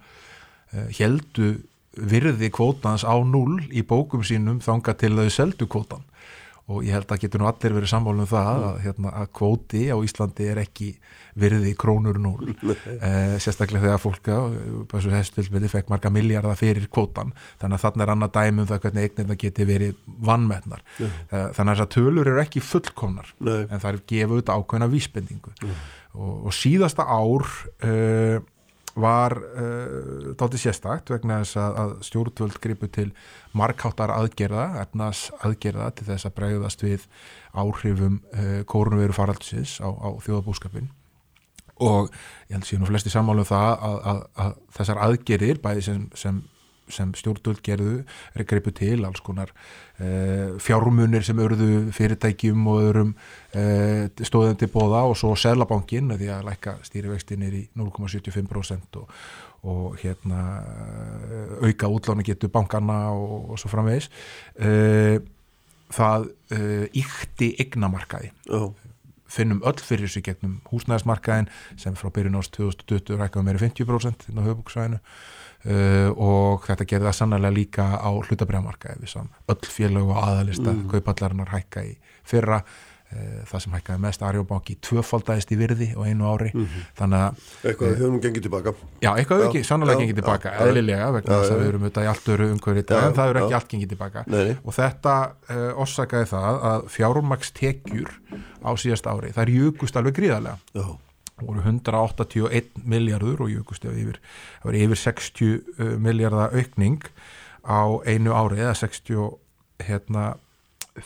heldu virði kvótans á 0 í bókum sínum þanga til þau seldu kvótan og ég held að getur nú allir verið samfólum það mm. að, hérna, að kvóti á Íslandi er ekki virði krónur núl eh, sérstaklega þegar fólka þessu hestilsmiði fekk marga miljardar fyrir kvótan þannig að þannig er annað dæmum það hvernig eignirna geti verið vannmetnar mm. eh, þannig að þessar tölur eru ekki fullkomnar Nei. en það er gefið ákveðna vísbendingu mm. og, og síðasta ár eh, var uh, eh, dálítið sérstakt vegna þess að, að stjórnvöld gripu til markáttar aðgerða, ernas aðgerða til þess að bregðast við áhrifum uh, kórnveru faraldsis á, á þjóðabúskapin og ég held séu nú flesti sammálu um það að, að, að þessar aðgerðir bæði sem, sem sem stjórnvöld gerðu er greipu til alls konar uh, fjármunir sem örðu fyrirtækjum og öðrum uh, stóðum til bóða og svo Sælabankin því að lækka stýrivextin er í 0,75% og, og hérna uh, auka útláni getur bankana og, og svo framvegis. Það íkti egnamarkaði oh. finnum öll fyrir þessu gegnum húsnæðismarkaðin sem frá byrjun ást 2020 rækkaði meira 50% inn á höfbúksvæðinu Uh, og þetta gerði það sannlega líka á hlutabrjámarka öll félag og aðalista mm. kaupallarinnar hækka í fyrra. Uh, það sem hækkaði mest Arjóbanki tvöfaldæðist í virði og einu ári. Mm -hmm. þannig að eitthvað hefur nú gengið tilbaka. Já, eitthvað ekki, sannlega gengið tilbaka já, eðlilega vegna þess að við erum auðvitað í allt öru umhverfið en það hefur ekki allt gengið tilbaka. Nei. og þetta uh, orsakaði það að fjármakstekjur á síðast ári það er júkust alveg gríðarlega. Já voru 181 miljardur og jökust yfir, yfir 60 uh, miljardar aukning á einu ári eða 65 hérna,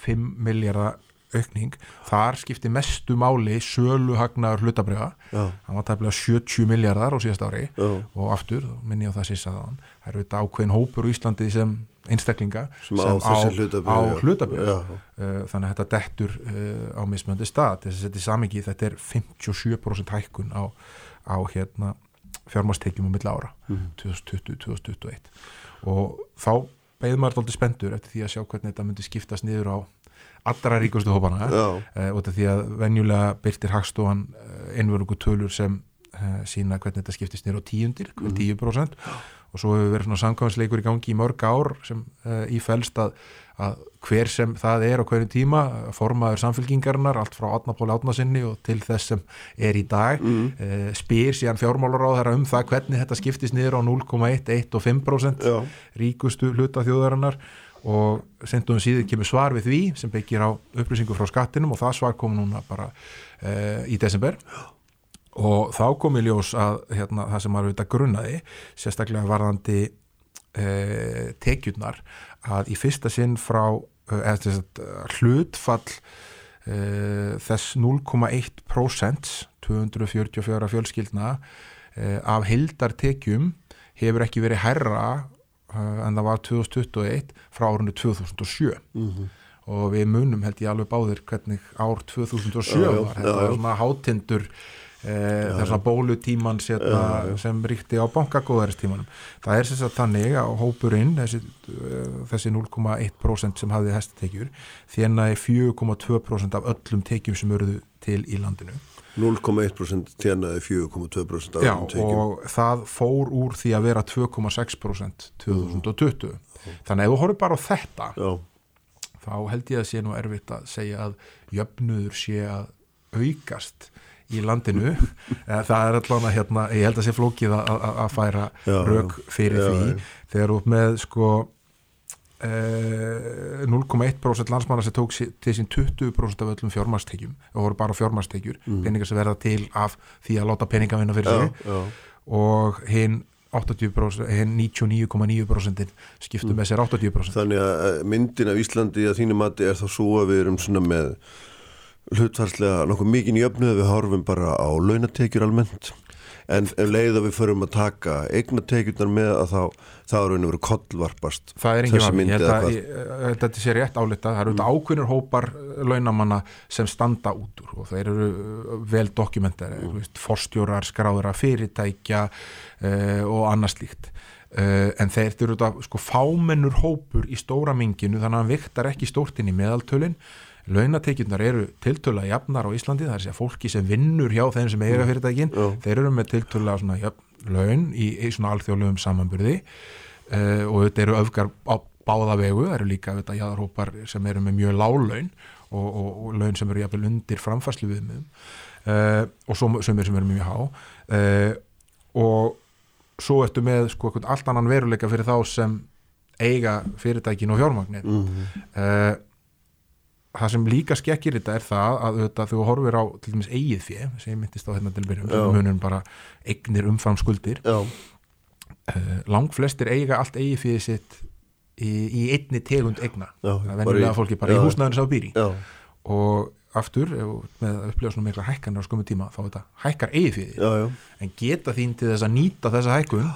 miljardar aukning, þar skipti mestu máli söluhagnar hlutabriða það var tæmlega 70 miljardar á síðast ári Já. og aftur, minni á það sísaðan, það eru þetta ákveðin hópur í Íslandi sem einstaklinga sem, sem á, á hlutaböð uh, þannig að þetta dettur uh, á mismöndi stað. Þess að þetta er samingi, þetta er 57% hækkun á, á hérna, fjármastekjum um milla ára mm. 2020-2021 og þá beður maður alltaf spendur eftir því að sjá hvernig þetta myndi skiptast niður á allra ríkustu hópana. Uh, út af því að venjulega byrtir Hagstofan einverjum tölur sem uh, sína hvernig þetta skiptist nýra á tíundir, hver 10% og svo hefur verið svona samkvæmsleikur í gangi í mörg ár sem uh, í fælst að, að hver sem það er á hverju tíma formaður samfélkingarinnar, allt frá Átnapóli Átnasinni og til þess sem er í dag mm. uh, spyr síðan fjármálaráð um það hvernig þetta skiptist niður á 0,1, 1 og 5% Já. ríkustu hluta þjóðarinnar og sendum síður kemur svar við því sem byggir á upplýsingu frá skattinum og það svar kom núna bara uh, í desember og þá kom í ljós að hérna, það sem maður auðvitað grunnaði sérstaklega varðandi uh, tekjurnar að í fyrsta sinn frá uh, hlutfall þess 0,1% 244 fjölskyldna af hildartekjum hefur ekki verið herra Eh, en það var 2021 frá árunni 2007 mm -hmm. og við munum held ég alveg báðir hvernig ár 2007 já, var. Þetta var svona hátindur eh, þessar bólutíman setna, sem ríkti á bankagóðaristímanum. Það er sérstaklega þannig að hópurinn þessi, eh, þessi 0,1% sem hafði hestatekjur þérna er 4,2% af öllum tekjum sem eruðu til í landinu. 0,1% tjenaði 4,2% Já og það fór úr því að vera 2,6% 2020 mm. þannig ef þú horfður bara á þetta Já. þá held ég að sé nú erfitt að segja að jöfnudur sé að aukast í landinu það er allavega hérna, ég held að sé flókið að færa já, rauk fyrir já, því já. þegar út með sko 0,1% eh, landsmanna sem tók til sín 20% af öllum fjármarstekjum og voru bara fjármarstekjur mm. peningar sem verða til af því að láta peninga vinna fyrir sig og hinn 99,9% skiptum mm. með sér 80% Þannig að myndin af Íslandi að þínum mati er þá svo að við erum svona með hlutvarslega nokkuð mikið í öfnu við horfum bara á launatekjur almennt. En ef leið að við förum að taka eigna tekjurnar með að þá þá er raun og veru kollvarpast það er engin vami, ég held að þetta sé rétt álita, það eru mm. ákveðnur hópar launamanna sem standa út úr og þeir eru uh, vel dokumentar mm. forstjórar, skráðara, fyrirtækja uh, og annars líkt uh, en þeir eru þetta sko fámennur hópur í stóra minginu þannig að hann viktar ekki stórtinn í meðaltölinn launatekjurnar eru tiltöla jafnar á Íslandi, það er sér fólki sem vinnur hjá þeim sem eiga mm. fyrirtækin, mm. þeir eru með tiltöla svona jöfn, laun í, í svona alþjóðlegum samanburði uh, og þetta eru öfgar á báða vegu, það eru líka þetta jáðarhópar sem eru með mjög lálaun og, og, og laun sem eru jafnvel undir framfæslu viðmiðum uh, og svo, sem eru mjög há uh, og svo ertu með sko allt annan veruleika fyrir þá sem eiga fyrirtækin og fjármagnir mm -hmm það sem líka skekkir þetta er það að þetta, þú horfir á til dæmis eigið fjö sem ég myndist á hérna til byrjum munum bara eignir umfram skuldir. Uh, lang flestir eiga allt eigið fjö sitt í, í einni tegund eigna. Það er venjulega fólki bara já. í húsnæðinu sá býri já. og aftur með að upplifa svona mikla hækkanar á skumum tíma þá þetta hækkar eigið fjö en geta þín til þess að nýta þessa hækkun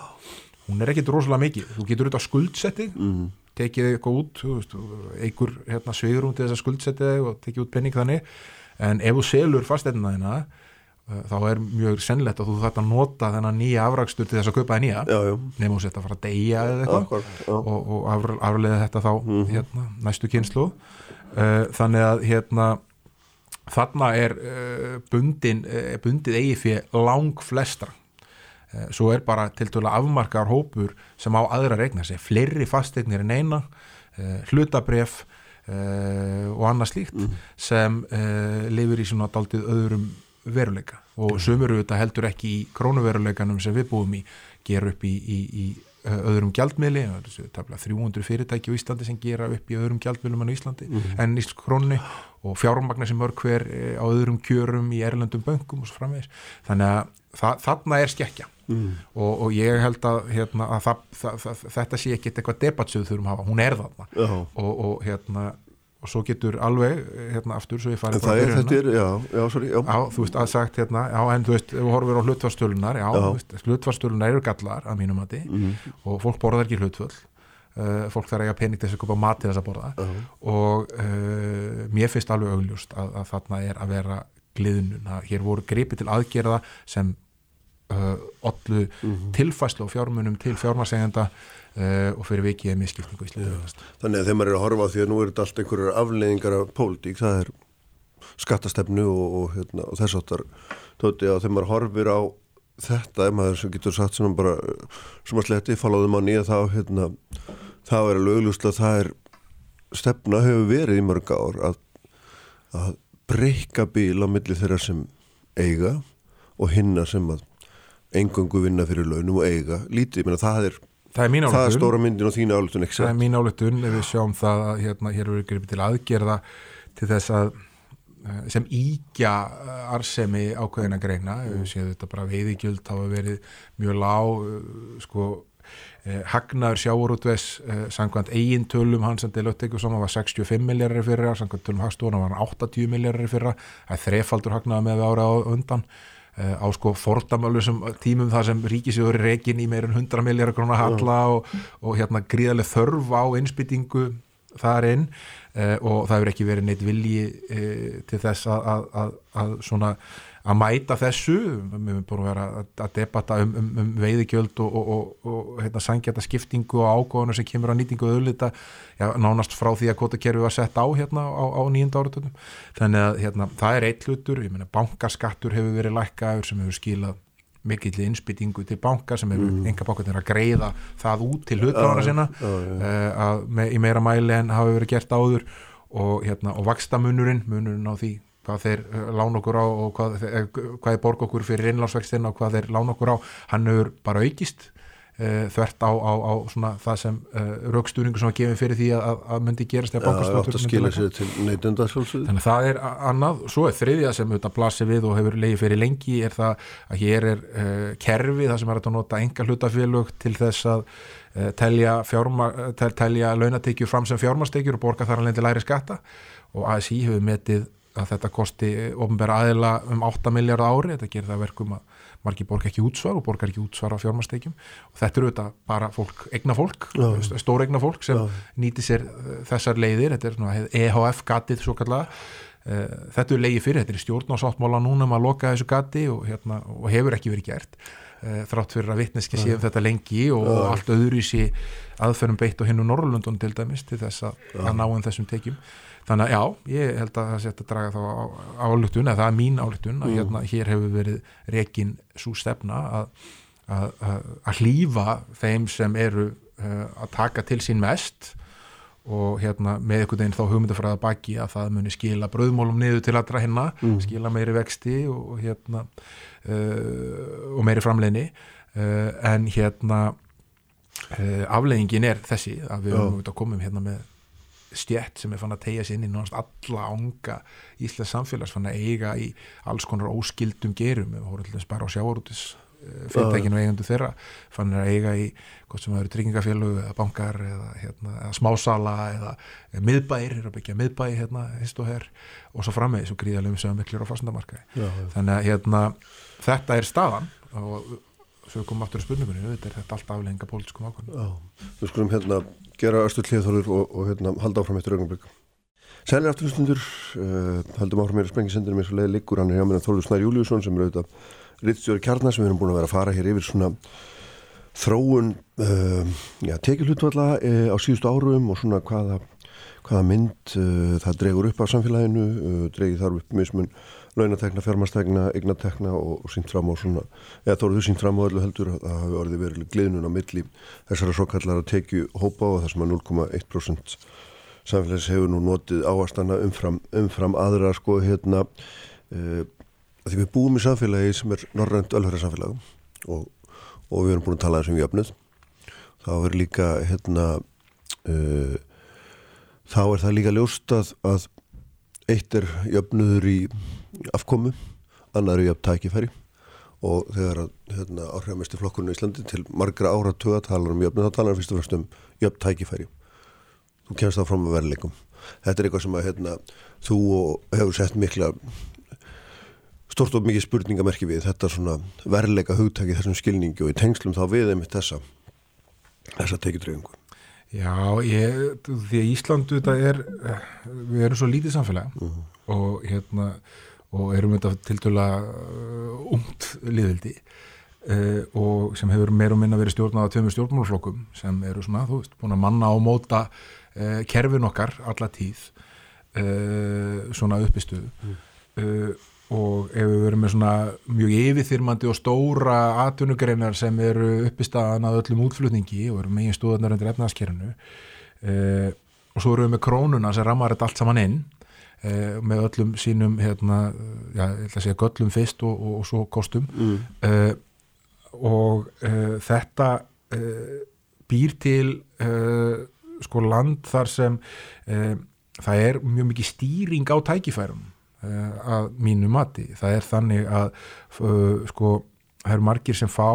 hún er ekkit rosalega mikið. Þú getur auðvitað skuldsetti mm tekið eitthvað út veist, einhver hérna, sveigurum til þess að skuldsetja þig og tekið út penning þannig. En ef þú selur fasteinna þina uh, þá er mjög sennlegt að þú þarf að nota þennan nýja afrakstur til þess að kaupa það nýja. Nefnum þú setja að fara að deyja eða eitthvað. Og, og af, aflega þetta þá mm -hmm. hérna, næstu kynslu uh, þannig að hérna þarna er uh, bundin, uh, bundið fyrir lang flestra Eh, svo er bara til dæla afmarkar hópur sem á aðra regna sig, fleiri fastegnir en eina, eh, hlutabref eh, og annað slíkt mm. sem lifur í svona daldið öðrum veruleika og mm. sömur auðvitað heldur ekki í krónuveruleikanum sem við búum í, ger upp í, í, í öðrum gjaldmiðli, 300 fyrirtæki á Íslandi sem gera upp í öðrum gjaldmiðlum en Íslandi, mm. en í krónni og fjármagnar sem mörg hver á öðrum kjörum í erlendum böngum og svo framvegis, þannig að það, þarna er skekkja mm. og, og ég held að, hérna, að það, það, þetta sé ekki eitthvað debattsöðu þurfum að hafa, hún er þarna og, og hérna og svo getur alveg, hérna aftur svo ég farið það er þetta, já, já, sorry já. já, þú veist, að sagt, hérna, já, en þú veist ef við horfum á hlutvarstölunar, já, já. hlutvarstölunar eru gallar, að mínum mati mm. og fólk borðar ekki hlutvöld uh, fólk þarf að pening til þess að kopa mat til þess að borða uh -huh. og uh, mér finnst alveg augljóst að, að þarna er að vera gliðnun, hér voru greipið til aðgerða sem allu uh, mm -hmm. tilfæslu og fjármunum til fjármarsegenda uh, og fyrir vikið er miskipningu í Íslandi Þannig að þegar maður er að horfa á því að nú er þetta allt einhverjar afleiðingar af pólitík, það er skattastefnu og, og, hérna, og þess áttar tóti að þegar maður horfir á þetta, ef maður sem getur sagt sem bara, sem að sletti, falaðum á nýja þá, hérna, þá er alveg auglúslega það er, stefna hefur verið í mörg ár að, að breyka bíl á milli þeirra sem eiga og hinna sem að engungu vinna fyrir launum og eiga lítið, menna það er Það er. Það er stóra myndin og þín álutun? Það er mín álutun, ef við sjáum það að hérna, hér eru ykkur til aðgerða til þess að Eh, sem íkja eh, arsemi ákveðina greina, við séum þetta bara veiðigjöld hefur verið mjög lág eh, sko eh, hagnaður sjáurútves eh, sangkvæmt eigintölum hans en Deloitte ykkur saman var 65 miljardar fyrra, sangkvæmt tölum hagstofuna var 80 miljardar fyrra, það er þrefaldur hagnaða með ára undan á sko fordamölusum tímum þar sem ríkisjóður reygin í meirinn 100 miljardar krónar halla og, og hérna gríðarlega þörf á innspytingu þar inn Uh, og það hefur ekki verið neitt vilji uh, til þess að, að, að svona að mæta þessu við höfum búin að vera að debatta um, um, um veiðigjöld og, og, og, og hérna, sangjata skiptingu og ágóðinu sem kemur á nýtingu og auðlita já, nánast frá því að kvotakerfi var sett á hérna á, á nýjunda áratöndum þannig að hérna, það er eitt hlutur, ég menna bankaskattur hefur verið lækkaður sem hefur skilað mikill innspýtingu til banka sem hefur mm. enga bankarnir að greiða það út til hlutláðana sinna uh, uh, með, í meira mæli en hafi verið gert áður. Og, hérna, og vakstamunurinn, munurinn á því hvað þeir eh, lána okkur á og hvað, hvað er borg okkur fyrir innlánsvextina og hvað þeir lána okkur á, hann hefur bara aukist Uh, þvert á, á, á það sem uh, raukstúringu sem var gefið fyrir því að, að myndi gerast eða bankastáttur ja, þannig að það er annað. Svo er þriðja sem auðvitað blasir við og hefur leiði fyrir lengi er það að hér er uh, kerfi það sem er að nota enga hlutafélög til þess að telja, tel, telja launatekjur fram sem fjármastekjur og borga þar alveg til læri skatta. Og ASI hefur metið að þetta kosti ofnbæra aðila um 8 miljardar ári, þetta gerir það verkum að margir borg ekki útsvar og borgar ekki útsvar á fjármasteikjum og þetta eru þetta bara fólk, egna fólk, stór egna fólk sem Já. nýti sér uh, þessar leiðir, þetta er svona EHF gatið svo kallega uh, þetta er leiði fyrir, þetta er stjórnásáttmála núna um að loka þessu gati og, hérna, og hefur ekki verið gert uh, þrátt fyrir að vittneski séum þetta lengi og Já. allt öðru í sí aðferðum beitt og hinn og Norrlundun til dæmis til þess að, að ná um þessum tekjum þannig að já, ég held að það setja að draga þá álutun, eða það er mín álutun að mm. hérna, hér hefur verið rekin svo stefna að, að, að hlýfa þeim sem eru uh, að taka til sín mest og hérna með einhvern veginn þá hugmyndafræða baki að það muni skila bröðmólum niður til allra hérna, mm. skila meiri vexti og, hérna uh, og meiri framleginni uh, en hérna afleggingin er þessi að við höfum oh. komum hérna með stjætt sem er fann að tegja sér inn í náttúrulega alla ánga íslensk samfélags fann að eiga í alls konar óskildum gerum. Við vorum alltaf bara á sjáarútis eh, fyrirtækinu og eigandu þeirra fann að eiga í hvort sem það eru tryggingafélög eða bankar eða, hérna, eða smásala eða, miðbæir er að byggja miðbæi hérna, og, og svo frammeði svo gríðarlega um sögumiklir á fastandamarkaði þannig að hérna, þetta er staðan og svo komum aftur í spurningunni þetta er þetta allt aflegginga pólitískum ákvæmum Við skulum hérna gera östu hlýðþólur og, og hérna, halda áfram eftir augnablik. Sælir afturlustundur uh, haldum áfram mér að sprengja sendinu mér svo leiði líkur hann er hjá mér Þólu Snær Júliusson sem er auðvitað rittstjóri kjarnar sem við erum búin að vera að fara hér yfir svona þróun uh, ja, tekilhutvalla uh, á síðustu árum og svona hvaða, hvaða mynd það dregur upp á samfélaginu dregið þar upp mismun launatekna, fjármastekna, eignatekna og, og sínt fram á svona, eða þá eru þú sínt fram á öllu heldur að það hafi orðið verið gliðnun á milli þessara svo kallar að tekju hópa og það sem að 0,1% samfélags hefur nú notið áastana umfram, umfram aðra sko hérna e, að því við búum í samfélagi sem er norrænt ölfæra samfélag og, og við erum búin að tala eins um jöfnuð. Þá er líka hérna e, þá er það líka ljóst að, að eitt er jöfnuður í afkomu, annar er jöfn tækifæri og þegar hérna, áhrifamesti flokkurinn í Íslandi til margra ára tuga talar um jöfnu, þá talar hann fyrst og fremst um jöfn tækifæri þú kemst þá fram að verðleikum þetta er eitthvað sem að hérna, þú hefur sett mikla stort og mikið spurningamerki við þetta svona verðleika hugtæki þessum skilningi og í tengslum þá við einmitt þessa þessa tekjutryggingu Já, ég, því að Íslandu þetta er, við erum svo lítið samfélag uh mhm. -huh. og hérna og erum þetta til dæla uh, umt liðvildi uh, og sem hefur meir og minna verið stjórnað á tveimur stjórnmálflokkum sem eru svona, þú veist, búin að manna og móta uh, kerfin okkar alla tíð uh, svona uppistuð uh, og ef við verum með svona mjög yfirþyrmandi og stóra atvinnugreinar sem eru uppistaðan að öllum útflutningi og eru megin stóðanar undir efnaðaskerinu uh, og svo eru við með krónuna sem rammar þetta allt saman inn uh, með öllum sínum hérna, já, ég ætla að segja göllum fyrst og, og, og svo kostum mm. og þetta býr til sko land þar sem það er mjög mikið stýring á tækifærum að mínu mati. Það er þannig að sko, það eru margir sem fá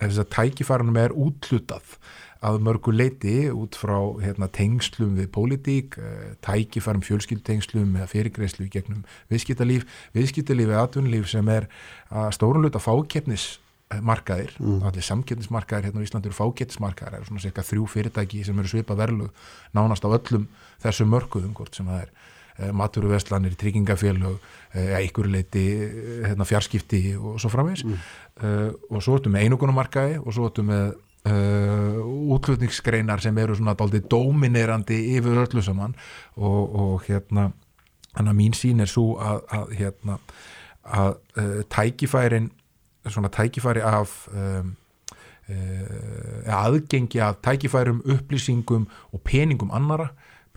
þess að tækifærunum er útlutað að mörgu leiti út frá hérna, tengslum við pólitík, uh, tækifærum fjölskyldtengslum eða fyrirgreyslu gegnum viðskiptalíf, viðskiptalíf eða atvinnulíf sem er að stórunluta fákeppnis markaðir, mm. allir samkettnismarkaðir hérna á Íslandi eru fákettnismarkaðir, það eru svona cirka þrjú fyrirtæki sem eru svipað verlu nánast á öllum þessu mörkuðum hvort sem það er eh, maturuvestlanir, tryggingafélög eh, einhverju leiti eh, hérna, fjarskipti og svo framvegs mm. uh, og svo ertu með einogunumarkaði og svo ertu með uh, útlutningsgreinar sem eru svona dálítið dominerandi yfir öllu saman. Og, og hérna þannig að mín sín er svo að, að hérna að uh, tækifærin svona tækifæri af um, uh, aðgengi af tækifærum, upplýsingum og peningum annara,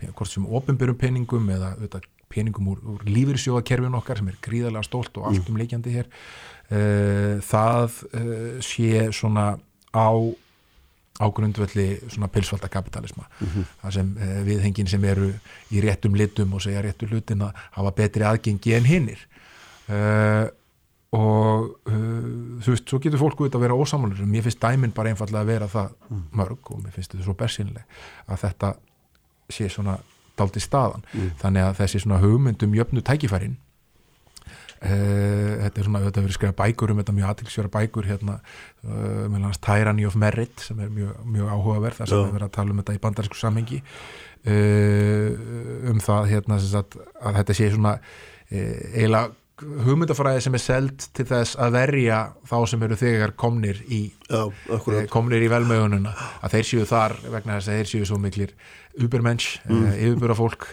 hvort sem ofinbjörnum peningum eða auðvitað, peningum úr, úr lífyrsjóðakerfin okkar sem er gríðarlega stólt og allt um leikjandi hér uh, það uh, sé svona á á grundvelli svona pilsvalda kapitalisma mm -hmm. það sem uh, viðhengin sem eru í réttum litum og segja réttu hlutin að hafa betri aðgengi en hinnir uh, og uh, þú veist, svo getur fólku þetta að vera ósamalur, mér finnst dæminn bara einfallega að vera það mm. mörg og mér finnst þetta svo bersinlega að þetta sé svona daldi staðan, mm. þannig að þessi svona hugmyndum jöfnu tækifærin þetta er svona þetta verið skrifað bækur um þetta mjög aðtilsjöra bækur hérna, uh, meðal hans Tyranny of Merit sem er mjög, mjög áhugaverð þar sem við verðum að tala um þetta í bandarísku samhengi. Uh, um það hérna að, að þetta sé svona eiginlega hugmyndafræði sem er seld til þess að verja þá sem eru þegar komnir í Já, eh, komnir í velmögununa að þeir séu þar vegna þess að þeir séu svo miklir ubermensch, mm. yfirbúra fólk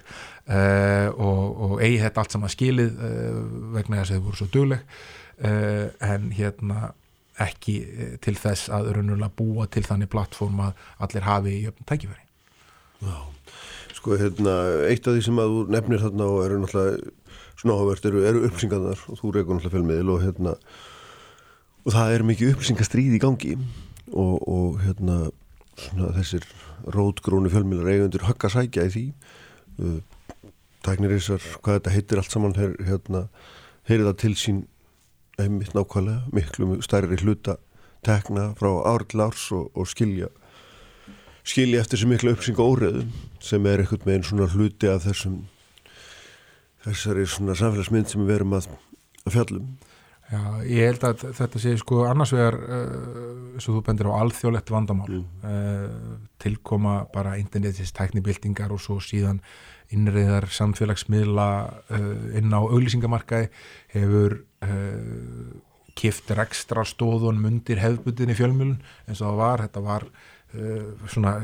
uh, og, og eigi þetta allt saman skilið uh, vegna þess að þeir voru svo dugleg. En hérna ekki til þess að raunverulega búa til þannig plattform að allir hafi í öfnum tækifæri. Já, sko hérna eitt af því sem að þú nefnir þarna og eru náttúrulega svona áhugavert eru, eru upplýsingarnar og þú reykur náttúrulega fjölmiðil og hérna og það er mikið upplýsingarstríð í gangi og, og hérna svona þessir rótgrónu fjölmiðlar eigundur högg að sækja í því tæknir þessar, hvað þetta heitir allt saman her, hérna, heyrir það til sín einmitt nákvæmlega miklu stærri hluta tekna frá ár til árs og, og skilja skilja eftir þessu miklu upplýsinga óreðu sem er eitthvað með einn svona hluti af þessum þessari svona samfélagsmynd sem við verum að, að fjallum Já, ég held að þetta sé sko annars vegar uh, svo þú bendir á alþjóðlegt vandamál mm. uh, tilkoma bara internetist tæknibildingar og svo síðan innriðar samfélagsmiðla uh, inn á auglýsingamarkaði hefur kiftir ekstra stóðun mundir hefðbutinni fjölmjölun eins og það var, þetta var Uh, svona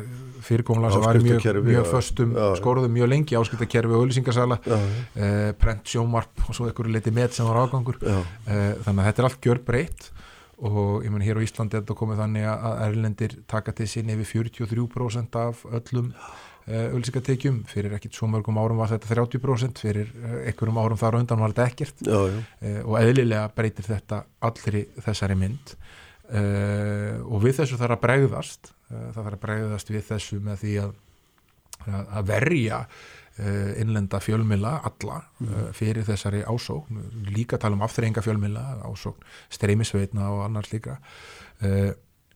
fyrirkomla sem var mjög, mjög föstum skóruðum mjög lengi áskriftakerfi og auðlýsingarsala uh, prent sjómarp og svo einhverju leiti með sem var ágangur uh, þannig að þetta er allt gjör breytt og ég menn hér á Íslandi er þetta komið þannig að erlendir taka til sín yfir 43% af öllum auðlýsingatekjum fyrir ekkit svo mörgum árum var þetta 30% fyrir einhverjum árum þar undan var þetta ekkert. Já, já. og eðlilega breytir þetta allir í þessari mynd. Og við þessu þarf að bregðast. Eh, það þarf að bregðast við þessu með því að, að verja eh, innlenda fjölmila alla mm. fyrir þessari ásókn. Líka tala um afþreyinga fjölmila ásókn streymisveitna og annars líka.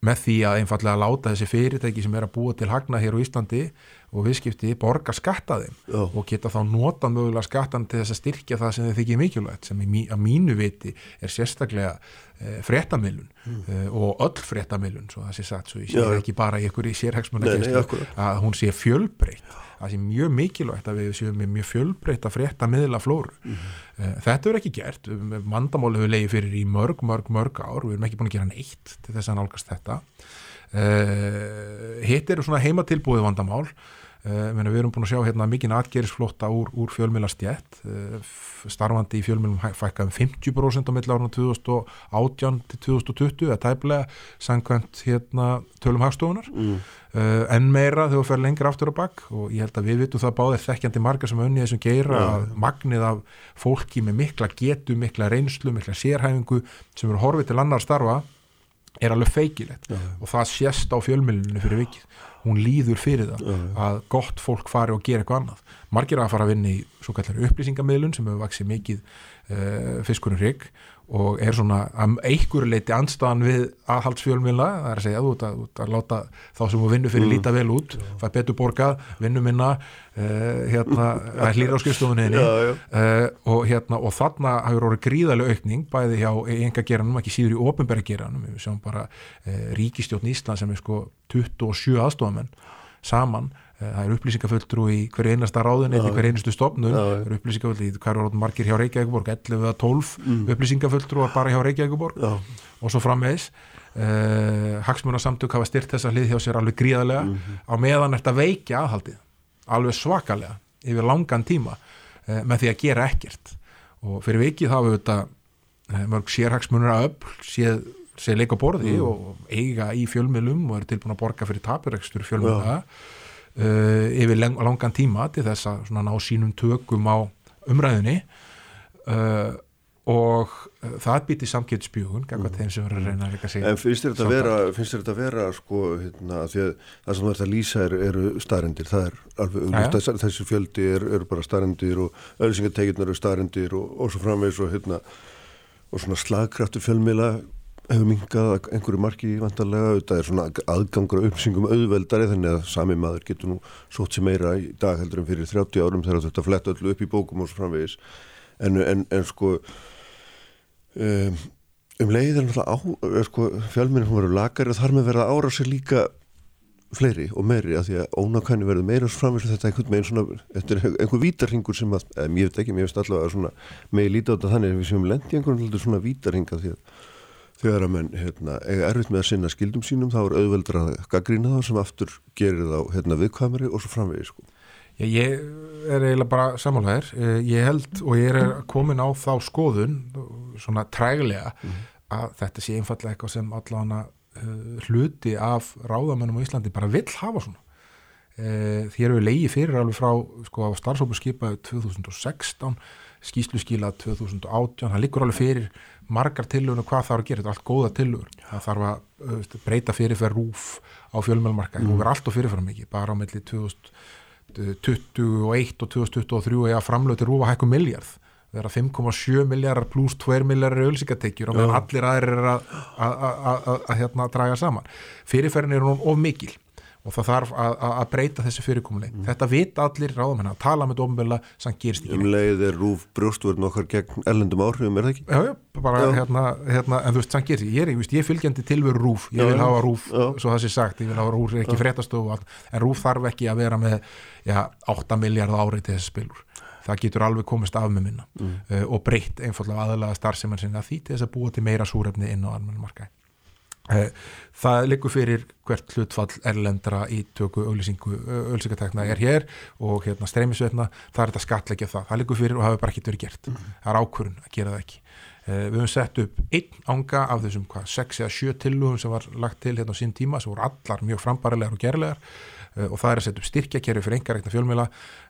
Með því að einfallega láta þessi fyrirtæki sem er að búa til hagna hér á Íslandi og viðskipti borga skatta þeim Já. og geta þá nota mögulega skattan til þess að styrkja það sem þið þykir mikilvægt sem mí, að mínu viti er sérstaklega e, fréttamilun mm. e, og öll fréttamilun svo það sé sagt, svo ég sé Já. ekki bara í ykkur í sérhegsmunna að hún sé fjölbreytt það sé mjög mikilvægt að við séum með mjög fjölbreytt að frétta miðla flóru mm. e, þetta er ekki gert, mandamáli hefur leiði fyrir í mörg, mörg, mörg ár við erum ekki búin að gera neitt til þess að nálgast þetta hitt eru svona heimatilbúið vandamál við erum búin að sjá hérna mikinn atgerisflótta úr, úr fjölmjölastjætt uh, starfandi í fjölmjölum fækkaðum 50% á milli áruna 2018 til 2020 eða tæplega sangkvæmt hérna tölum hagstofunar mm. uh, en meira þegar við ferum lengra aftur á bakk og ég held að við vitum það báðir þekkjandi margar sem önni þessum geira ja. að magnið af fólki með mikla getu, mikla reynslu, mikla sérhæfingu sem eru horfið til annar starfa er alveg feikilegt ja. og það sést á fjölmjölinu fyrir vikið hún líður fyrir það já. að gott fólk fari og gera eitthvað annað margir að fara að vinna í svo kallar upplýsingamilun sem hefur vaksið mikið uh, fiskurinn rigg og er svona að einhverju leiti anstaðan við aðhaldsfjölmila, það er að segja út að, út að láta þá sem þú vinnur fyrir mm. líta vel út það er betur borgað, vinnum minna uh, hérna, það er hlýra á skilstofunni uh, og hérna og þarna hafur orðið gríðarlega aukning bæði hjá enga geranum, ekki síður í ofinberga geranum, við sjáum bara uh, ríkistjórn Ísland sem er sko 27 aðstofamenn saman Eh, það er upplýsingafulltrú í hverju einasta ráðun eða hverju einustu stofnun. Það er upplýsingafulltrú í hverju ráðun margir hjá Reykjavíkuborg 11 eða 12 mm. upplýsingafulltrú var bara hjá Reykjavíkuborg og svo frammeðis uh, Hagsmunarsamtök hafa styrt þessa hlið hjá sér alveg gríðarlega. Mm -hmm. á meðan þetta veikja aðhaldið. Alveg svakalega yfir langan tíma. Uh, með því að gera ekkert. Og fyrir vikið þá hefur þetta uh, mörg sérhagsmunur að öll séð séð leika borði mm. og eiga í fjölmiðlum og eru tilbúin að borga fyrir tapiregstur fjölmiðla uh, yfir lang, langan tíma til þess að ná sínum tökum á umræðinni uh, og uh, það býti samkiptspjögun mm. þeim sem verður að reyna að reyna segja En finnst þér þetta að vera, sko, hérna, það sem verður að lýsa er, eru staðrendir, það er alveg umhverfst, þessi fjöldi eru er bara staðrendir og öðrusingateginnar eru staðrendir og, og svo framvegs og hérna og svona slagkraftu fjölmila hefur mingað einhverju marki vantarlega, þetta er svona aðgangur uppsingum auðveldari þannig að sami maður getur nú sótt sér meira í dag heldur en fyrir 30 árum þegar þetta fletta öllu upp í bókum og svo framvegis. En, en, en sko um, um leið er náttúrulega sko, fjálminn hún verður lagari og þar með verða ára sér líka fleiri og meiri að því að ónákvæmni verður meira framvegis. Þetta er einhvern veginn svona er einhver vítarhingur sem að, ég veit ekki, mér finnst allavega svona með líta á þetta þannig að við séum lendi einhvern veginn svona vítarhinga því að þegar að menn hérna, eiga erfitt með að sinna skildum sínum þá er auðveldur að gaggrína þá sem aftur gerir þá hérna, viðkvæmari og svo framvegi sko. Já, ég er eiginlega bara samanlæðir, eh, ég held og ég er komin á þá skoðun svona træglega mm. að þetta sé einfallega eitthvað sem allavega uh, hluti af ráðamennum á Íslandi bara vill hafa svona uh, því erum við leiði fyrir alveg frá sko á starfsópu skipaðu 2016 skýslu skila 2018, það liggur alveg fyrir margar tillögur hvað þarf að gera, þetta er allt góða tillögur. Það þarf að uh, breyta fyrirferð rúf á fjölmjölmarka, mm. hún verður allt og fyrirferð mikið, bara á melli 2021 og 2023 eða framlöti rúf að hækku miljard það er að 5,7 miljardar pluss 2 miljardar auðvilsingatekjur og meðan allir aðrir er að, að, að, að hérna, draga saman. Fyrirferðin er hún of mikil og það þarf að, að breyta þessu fyrirkomuleg mm. þetta vita allir ráðum að tala með domvila sem gerst ekki um leið er rúf brjóstvörn okkar gegn ellendum áhrifum, er það ekki? Já, já, bara já. Hérna, hérna, en þú veist, sem gerst ég er, ég, ég er fylgjandi tilveru rúf, ég vil já, hafa rúf já. svo það sé sagt, ég vil hafa rúf ekki fréttastofu en rúf þarf ekki að vera með 8 miljard ári til þessu spilur það getur alveg komist af með minna. Mm. uh, og breytt einfallega aðalega starfsemann sinna því til þess að búa til meira súrefni inn á almenna markaði það liggur fyrir hvert hlutfall erlendra í tökku auðlýsingatekna er hér og hérna streymisveitna, það er þetta skatleggja það, það liggur fyrir og hafi bara ekki verið gert. Mm -hmm. það er ákvörun að gera það ekki. Eh, við höfum sett upp einn ánga af þessum 6 eða 7 tillugum sem var lagt til hérna á sín tíma sem voru allar mjög frambarilegar og gerlegar. Eh, og það er að setja upp styrkjakerfi fyrir engareikna fjölmjöla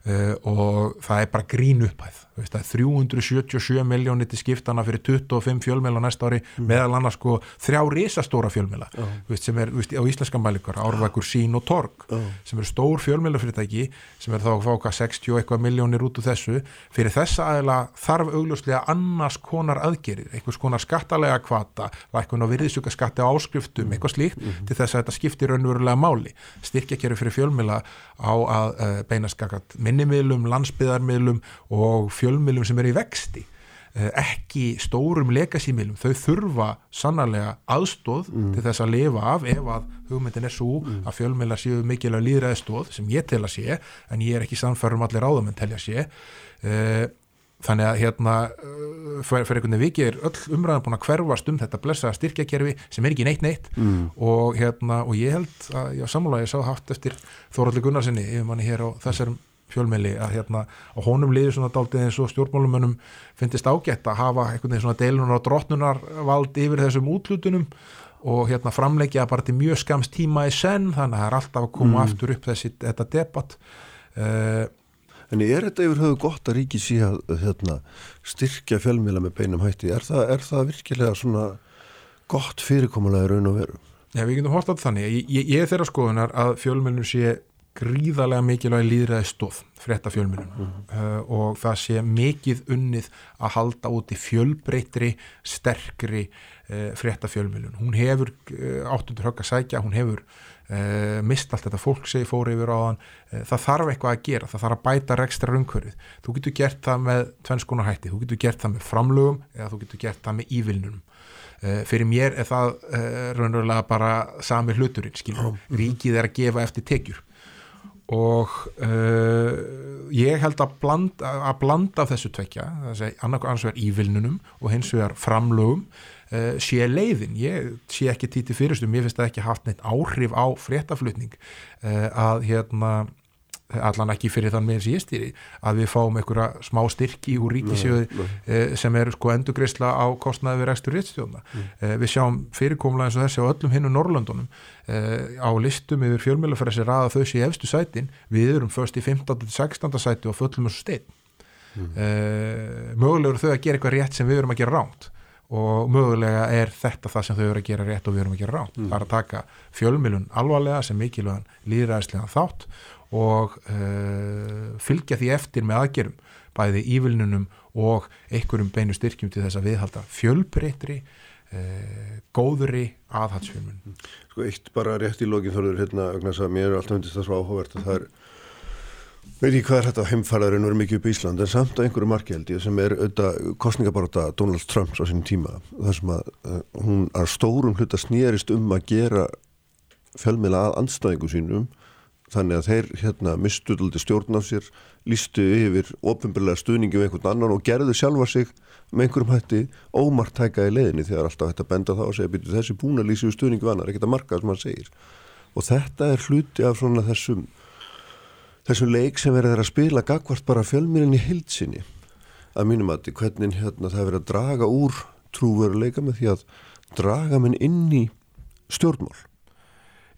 uh, og það er bara grín upphæð veist, það er 377 miljónir til skiptana fyrir 25 fjölmjöla næsta ári mm. meðal annars sko þrjá risastóra fjölmjöla veist, sem er veist, á íslenska mælikar árvækur sín og torg oh. sem eru stór fjölmjöla fyrirtæki sem er þá að fá okkar 60 eitthvað miljónir út úr þessu fyrir þessa aðila þarf augljóslega annars konar aðgerir, einhvers konar skattalega kvata, og virðisuga skatti áskriftum, eitthvað slíkt mm. til þess að þetta skiptir raunverulega máli styrkjakerfi fyrir fjölmila á að eh, minnimiðlum, landsbyðarmiðlum og fjölmiðlum sem er í vexti uh, ekki stórum legasímiðlum, þau þurfa sannarlega aðstóð mm. til þess að lifa af ef að hugmyndin er svo mm. að fjölmila séu mikilvæg líðræðstóð sem ég tel að sé en ég er ekki samfærum allir áðum en telja sé uh, þannig að hérna uh, fyrir einhvern veginn vikið er öll umræðan búin að hverfast um þetta blessa styrkjakerfi sem er ekki neitt neitt mm. og hérna og ég held að já samanlega ég sá haft eftir Þóraldur Gunnarsinni yfir manni hér á þessar fjölmeili að hérna á honum liður svona daldið eins og stjórnmálumönnum finnist ágætt að hafa einhvern veginn svona deilunar og drottnunarvald yfir þessum útlutunum og hérna framleggja bara til mjög skams tíma í senn þannig að það er alltaf að koma mm. aftur upp þessi þetta debatt uh, En er þetta yfir höfu gott að ríki sé að hérna, styrkja fjölmjöla með beinum hætti? Er það, er það virkilega svona gott fyrirkomulega raun og veru? Já, við getum hort á þannig. Ég, ég, ég er þeirra skoðunar að fjölmjölun sé gríðarlega mikilvæg líðræði stóð frétta fjölmjölun mm -hmm. uh, og það sé mikið unnið að halda út í fjölbreytri, sterkri uh, frétta fjölmjölun. Hún hefur uh, áttundur högg að sækja, hún hefur mist allt þetta fólk segi fóri yfir á þann. Uh, það þarf eitthvað að gera, það þarf að bæta rekstra raungkörið. Þú getur gert það með tvennskonar hætti, þú getur gert það með framlögum eða þú getur gert það með ívilnunum. Fyrir mér er það raunverulega bara sami hluturinn, skiljum. Ríkið er að gefa eftir tekjur og uh, ég held að blanda, að blanda þessu tvekja, annars vegar ívilnunum og hins vegar framlögum uh, sé leiðin, ég sé ekki títi fyrirstum, ég finnst það ekki haft neitt áhrif á fréttaflutning uh, að hérna allan ekki fyrir þann með þessi ég stýri að við fáum einhverja smá styrki úr ríkisjöðu eh, sem er sko endugreisla á kostnaði við rekstur réttstjóðna mm. eh, við sjáum fyrirkomlega eins og þessi á öllum hinn og Norrlöndunum eh, á listum yfir fjölmjölafræðis er aða þau sé efstu sætin við erum först í 15. til 16. sæti og föllum þessu stein mm. Mögulega eru þau að gera eitthvað rétt sem við erum að gera ránt og mögulega er þetta það sem þau eru að gera rétt og við erum að gera ránt það er að taka fjölmjölun alvarlega sem þátt og uh, fylgja því eftir með aðgerum bæði ívilnunum og einhverjum beinu styrkjum til þess að viðhalda fjölbreytri uh, góðri aðhalsfjölmun Sko eitt bara rétt í lokin þorður hérna, mér er alltaf hundist það svo áhugavert að það er veit ég hvað er þetta heimfæraðurinn verið mikið upp í Ísland en samt að einhverju markjældi sem er auðvitað kostningabaróta Donald Trumps á sínum tíma þar sem að uh, hún að stórum hluta snýrist um að gera fjölmila að anstæðingu sínum þannig að þeir hérna mistuðaldi stjórn af sér, lístu yfir ofinbjörlega stuðningi við einhvern annan og gerðu sjálfa sig með einhverjum hætti ómartæka í leðinni þegar alltaf hætti að benda það og segja byrju þessi búin að lýsi við stuðningi við annar, ekkert að marka sem hann segir. Og þetta er hluti af svona þessum þessum leik sem verður að spila gagvart bara fjölmýrin í hildsinni að mínum að hvernig hérna það verður að draga úr trúveruleika með því að draga minn inn í stjórnmál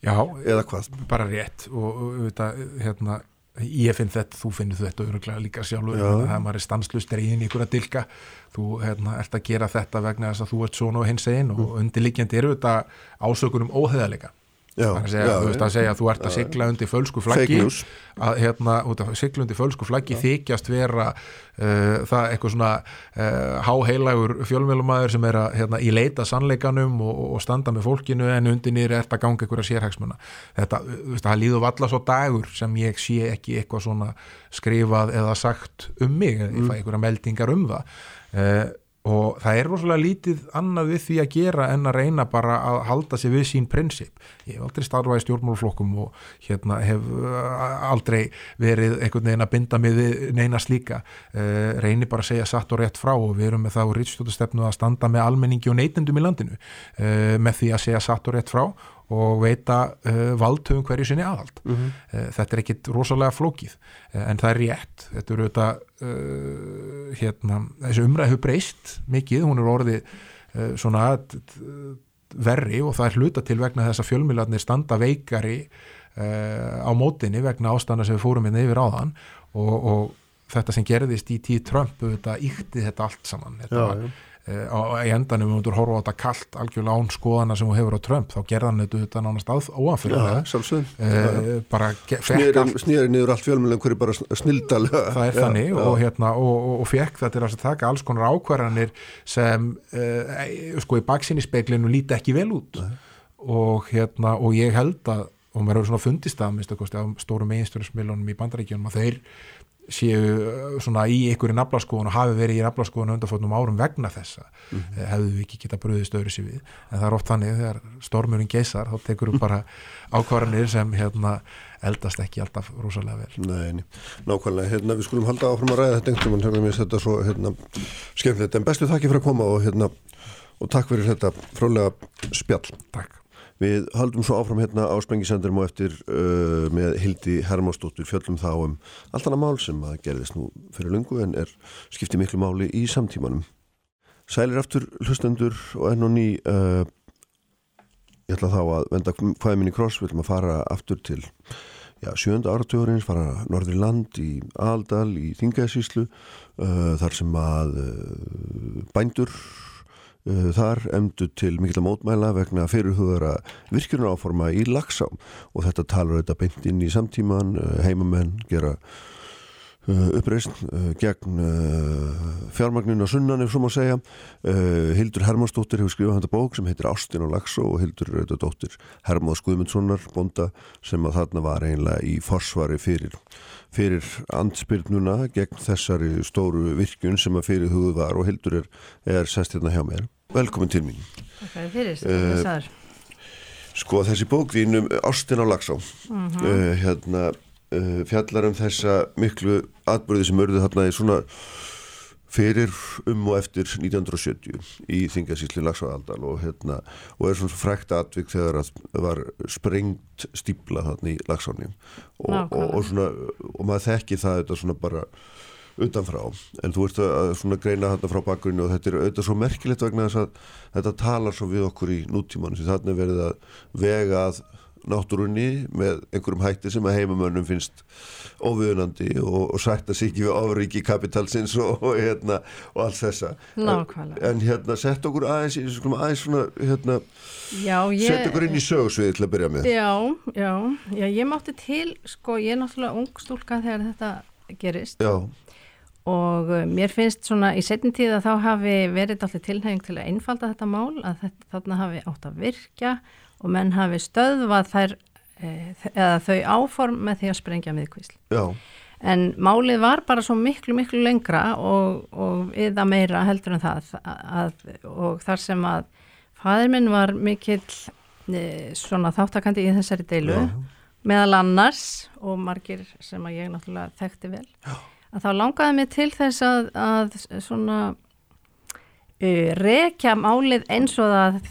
Já, eða hvað? Bara rétt. Og auðvitað, hérna, ég finn þetta, þú finnir þetta öruglega líka sjálfur, það er maður stanslust reyðin í ykkur að dilka, þú hérna, ert að gera þetta vegna þess að þú ert svona og hins einn og mm. undirliggjandi eru þetta ásökunum óheðalega Já, að segja, já, veist að segja að þú ert að sigla undir fölsku flaggi að hérna, sigla undir fölsku flaggi þykjast vera uh, það eitthvað svona uh, háheilagur fjölmjölumæður sem er að hérna, í leita sannleikanum og, og standa með fólkinu en undir nýri ert að ganga einhverja sérhagsmuna. Þetta, þú veist, það líður valla svo dagur sem ég sé ekki eitthvað svona skrifað eða sagt um mig, mm. ég fæ einhverja meldingar um það. Uh, og það er rosalega lítið annað við því að gera en að reyna bara að halda sig við sín prinsip. Ég hef aldrei starfað í stjórnmáluflokkum og hérna hef uh, aldrei verið einhvern veginn að binda mig neina slíka uh, reyni bara að segja satt og rétt frá og við erum með það úr rítsstjóðastefnu að standa með almenningi og neytendum í landinu uh, með því að segja satt og rétt frá og veita uh, valdhugum hverju sinni aðhald. Mm -hmm. uh, þetta er ekkit rosalega flókið uh, en það er rétt. Þetta eru þetta, uh, hérna, þessu umræðu breyst mikið, hún er orðið uh, svona verri og það er hluta til vegna þess að fjölmiðlarnir standa veikari á mótinni vegna ástana sem við fórum inn hérna yfir áðan og, og þetta sem gerðist í tíð Trump, þetta íkti þetta allt saman. Þetta já, var, já Á endanum við mútur horfa á þetta kallt algjörlega án skoðana sem hún hefur á Trump þá gerðan þetta nánast óanfyrir e, bara snýri niður allt fjölmjölu hverju bara snildalega það er já, þannig já. Og, hérna, og, og, og fekk það til að taka alls konar ákvarðanir sem e, sko í baksinni speiklinu líti ekki vel út. Og hérna og ég held að og mér hefur svona fundist það á stórum einstöðursmilunum í bandaríkjunum að þeir séu uh, svona í í naflaskoðun og hafi verið í naflaskoðun undanfótnum árum vegna þessa mm -hmm. hefðu við ekki geta bröðist öðru sér við en það er oft þannig þegar stormurinn geysar þá tekur við bara ákvarðanir sem hérna eldast ekki alltaf rosalega vel Nei, nákvæmlega, hérna við skulum halda áfram að ræða þetta einhvern veginn, hérna þetta svo hérna skemmtilegt, en bestu þakki fyrir að koma og hérna og takk fyrir þetta frálega spjall. Takk. Við haldum svo áfram hérna á Spengisendurum og eftir uh, með Hildi Hermástóttur fjöllum þá um allt annað mál sem að gerðist nú fyrir lungu en er skiptið miklu máli í samtímanum. Sælir aftur hlustendur og enn og ný uh, ég ætla þá að venda hvaðið minni kross, við ætlum að fara aftur til já, sjönda áratugurins, fara norður í land í Aldal, í Þingæðsíslu uh, þar sem að uh, bændur þar emdu til mikil að mótmæla vegna fyrirhugara virkjurna áforma í lagsá og þetta talar auðvitað beint inn í samtíman uh, heimamenn gera uppreist gegn fjármagninu og sunnan ef svo má segja Hildur Hermannsdóttir hefur skrifað þetta bók sem heitir Ástin og lagsá og Hildur Rauðardóttir Hermáð Skuðmundssonar bonda sem að þarna var einlega í forsvari fyrir fyrir andspyrnuna gegn þessari stóru virkun sem að fyrir hugðu var og Hildur er, er sest hérna hjá mér. Velkomin til mín. Takk fyrir, þetta er sæður. Sko þessi bókvín um Ástin á Lagsá mm -hmm. uh, hérna uh, fjallar um þessa miklu atbyrði sem örðu þarna í svona fyrir um og eftir 1970 í Þingasísli Lagsváðaldal og, hérna, og er svona frækt atvik þegar það var sprengt stípla þarna í Lagsváðni og, og, og svona og maður þekki það þetta svona bara utanfrá. En þú ert að svona greina þarna frá bakgrunni og þetta er auðvitað svo merkilegt vegna þess að þetta talar svo við okkur í nútíman sem þarna verið að vega að náttúrunni með einhverjum hætti sem að heimamönnum finnst óviðunandi og, og sætta sig ekki við áríki kapitalsins og, og, hérna, og allt þessa. Nákvæmlega. en, en hérna sett okkur aðeins, aðeins svona, hérna, ég, sett okkur inn í sögursviði til að byrja með. Já, já, já, ég mátti til sko, ég er náttúrulega ung stúlka þegar þetta gerist. Já. og uh, mér finnst svona í setjum tíð að þá hafi verið alltaf tilhæging til að einfalda þetta mál að þetta, þarna hafi átt að virka og menn hafi stöðvað þær e, eða þau áform með því að sprengja miðkvísl. Já. En málið var bara svo miklu, miklu lengra og, og yða meira heldur en það að, og þar sem að fæður minn var mikill e, svona þáttakandi í þessari deilu Já. meðal annars og margir sem að ég náttúrulega þekkti vel Já. að þá langaði mig til þess að, að svona e, rekja málið eins og það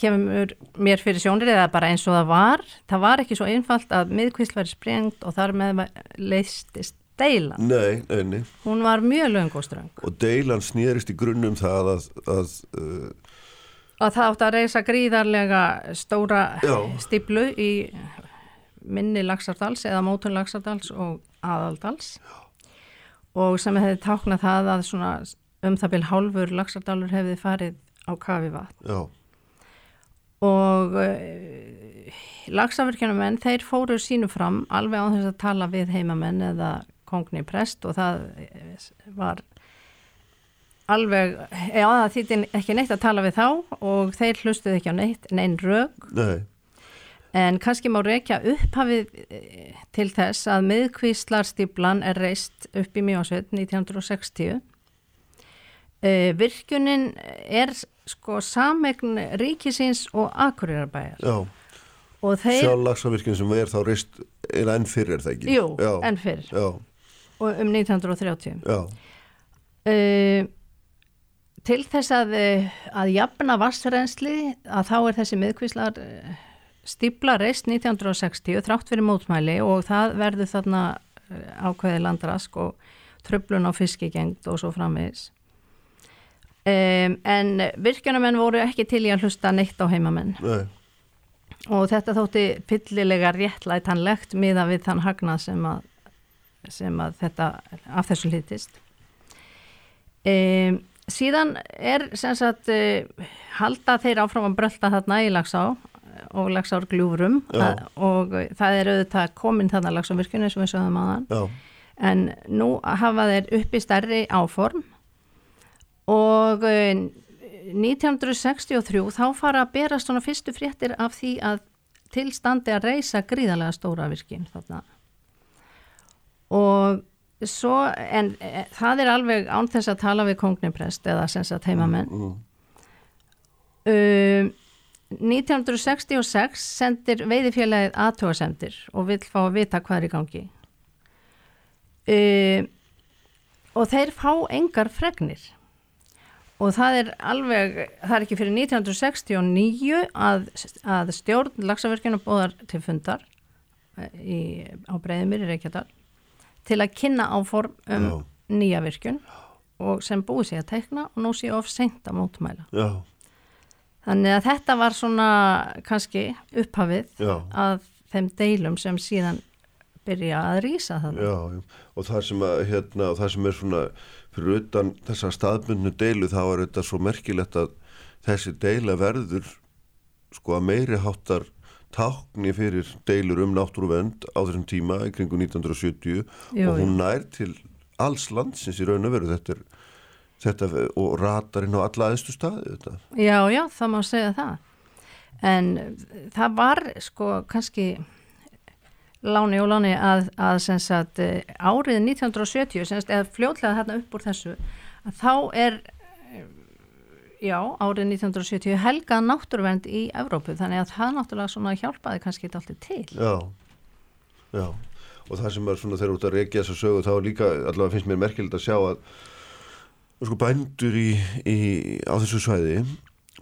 kemur mér fyrir sjónir eða bara eins og það var það var ekki svo einfalt að miðkvísl væri sprengt og þar með leistist deilan nei, nei, nei. hún var mjög löng og ströng og deilan snýrist í grunnum það að að, uh, að það átt að reysa gríðarlega stóra Já. stíplu í minni Lagsardals eða mótun Lagsardals og aðaldals Já. og sem hefði táknað það að um það byrj hálfur Lagsardalur hefði farið á kafi vatn Já og eh, lagsavirkjana þeir fóru sínu fram alveg á þess að tala við heimamenn eða kongni prest og það eh, var alveg, já það þýtti ekki neitt að tala við þá og þeir hlustuði ekki á neitt, neinn rög Nei. en kannski má reykja upphafið eh, til þess að miðkvíslarstiblan er reist upp í mjósveit 1960 uh, virkunin er sko samegn ríkisins og akurirabæjar Já, þeir... sjálflagsavirkjum sem er þá reist er enn fyrir er það ekki? Jú, Já. enn fyrir Já. og um 1930 uh, Til þess að, uh, að jafna vassrensli að þá er þessi miðkvíslar uh, stíbla reist 1960 þrátt fyrir mótmæli og það verður þarna ákveði landrask og tröflun á fiskigengt og svo framvegis Um, en virkjunamenn voru ekki til í að hlusta neitt á heimamenn. Nei. og þetta þótti fyllilega réttlætanlegt miða við þann hagnað sem að, sem að þetta af þessu hlýtist um, síðan er sem sagt uh, halda þeir áfram að brölda þarna í lagsá og lagsár gljúfrum að, og það er auðvitað komin þarna lagsárvirkjunni sem við sögum aðan en nú hafa þeir uppi stærri áform og 1963 eh, þá fara að berast svona fyrstu fréttir af því að tilstandi að reysa gríðarlega stóra virkin þarna og svo, en e, það er alveg án þess að tala við kongniprest eða sem sagt heimamenn. Mm, Um, 1966 sendir veiðifélagið aðtóasendir og vill fá að vita hvað er í gangi. Um, og þeir fá engar fregnir. Og það er alveg, það er ekki fyrir 1969 að, að stjórn lagsavirkjuna bóðar til fundar eh, í, á Breiðumir í Reykjadal til að kynna áform um Já. nýja virkjun og sem búið sig að teikna og nú sé of seint að mótmæla. Já, Þannig að þetta var svona kannski upphafið já, að þeim deilum sem síðan byrja að rýsa það. Og það sem að, hérna, það sem er svona fyrir utan þessa staðbundnu deilu þá er þetta svo merkilegt að þessi deila verður sko að meiri háttar tákni fyrir deilur um náttúruvend á þessum tíma í kringu 1970 Jú, og hún nær til alls landsins í raun og veru þetta, er, þetta og ratar inn á alla aðeistu staði þetta. Já, já, það má segja það. En það var sko kannski láni og láni að, að sagt, eh, árið 1970, sem sagt, eða fljótlega þarna upp úr þessu, að þá er, eh, já, árið 1970 helgað náttúruvernd í Evrópu, þannig að það náttúrulega hjálpaði kannski alltaf til. Já, já og það sem er svona þegar út að reykja þessa sögu þá líka, allavega finnst mér merkilegt að sjá að sko bændur í, í, á þessu svæði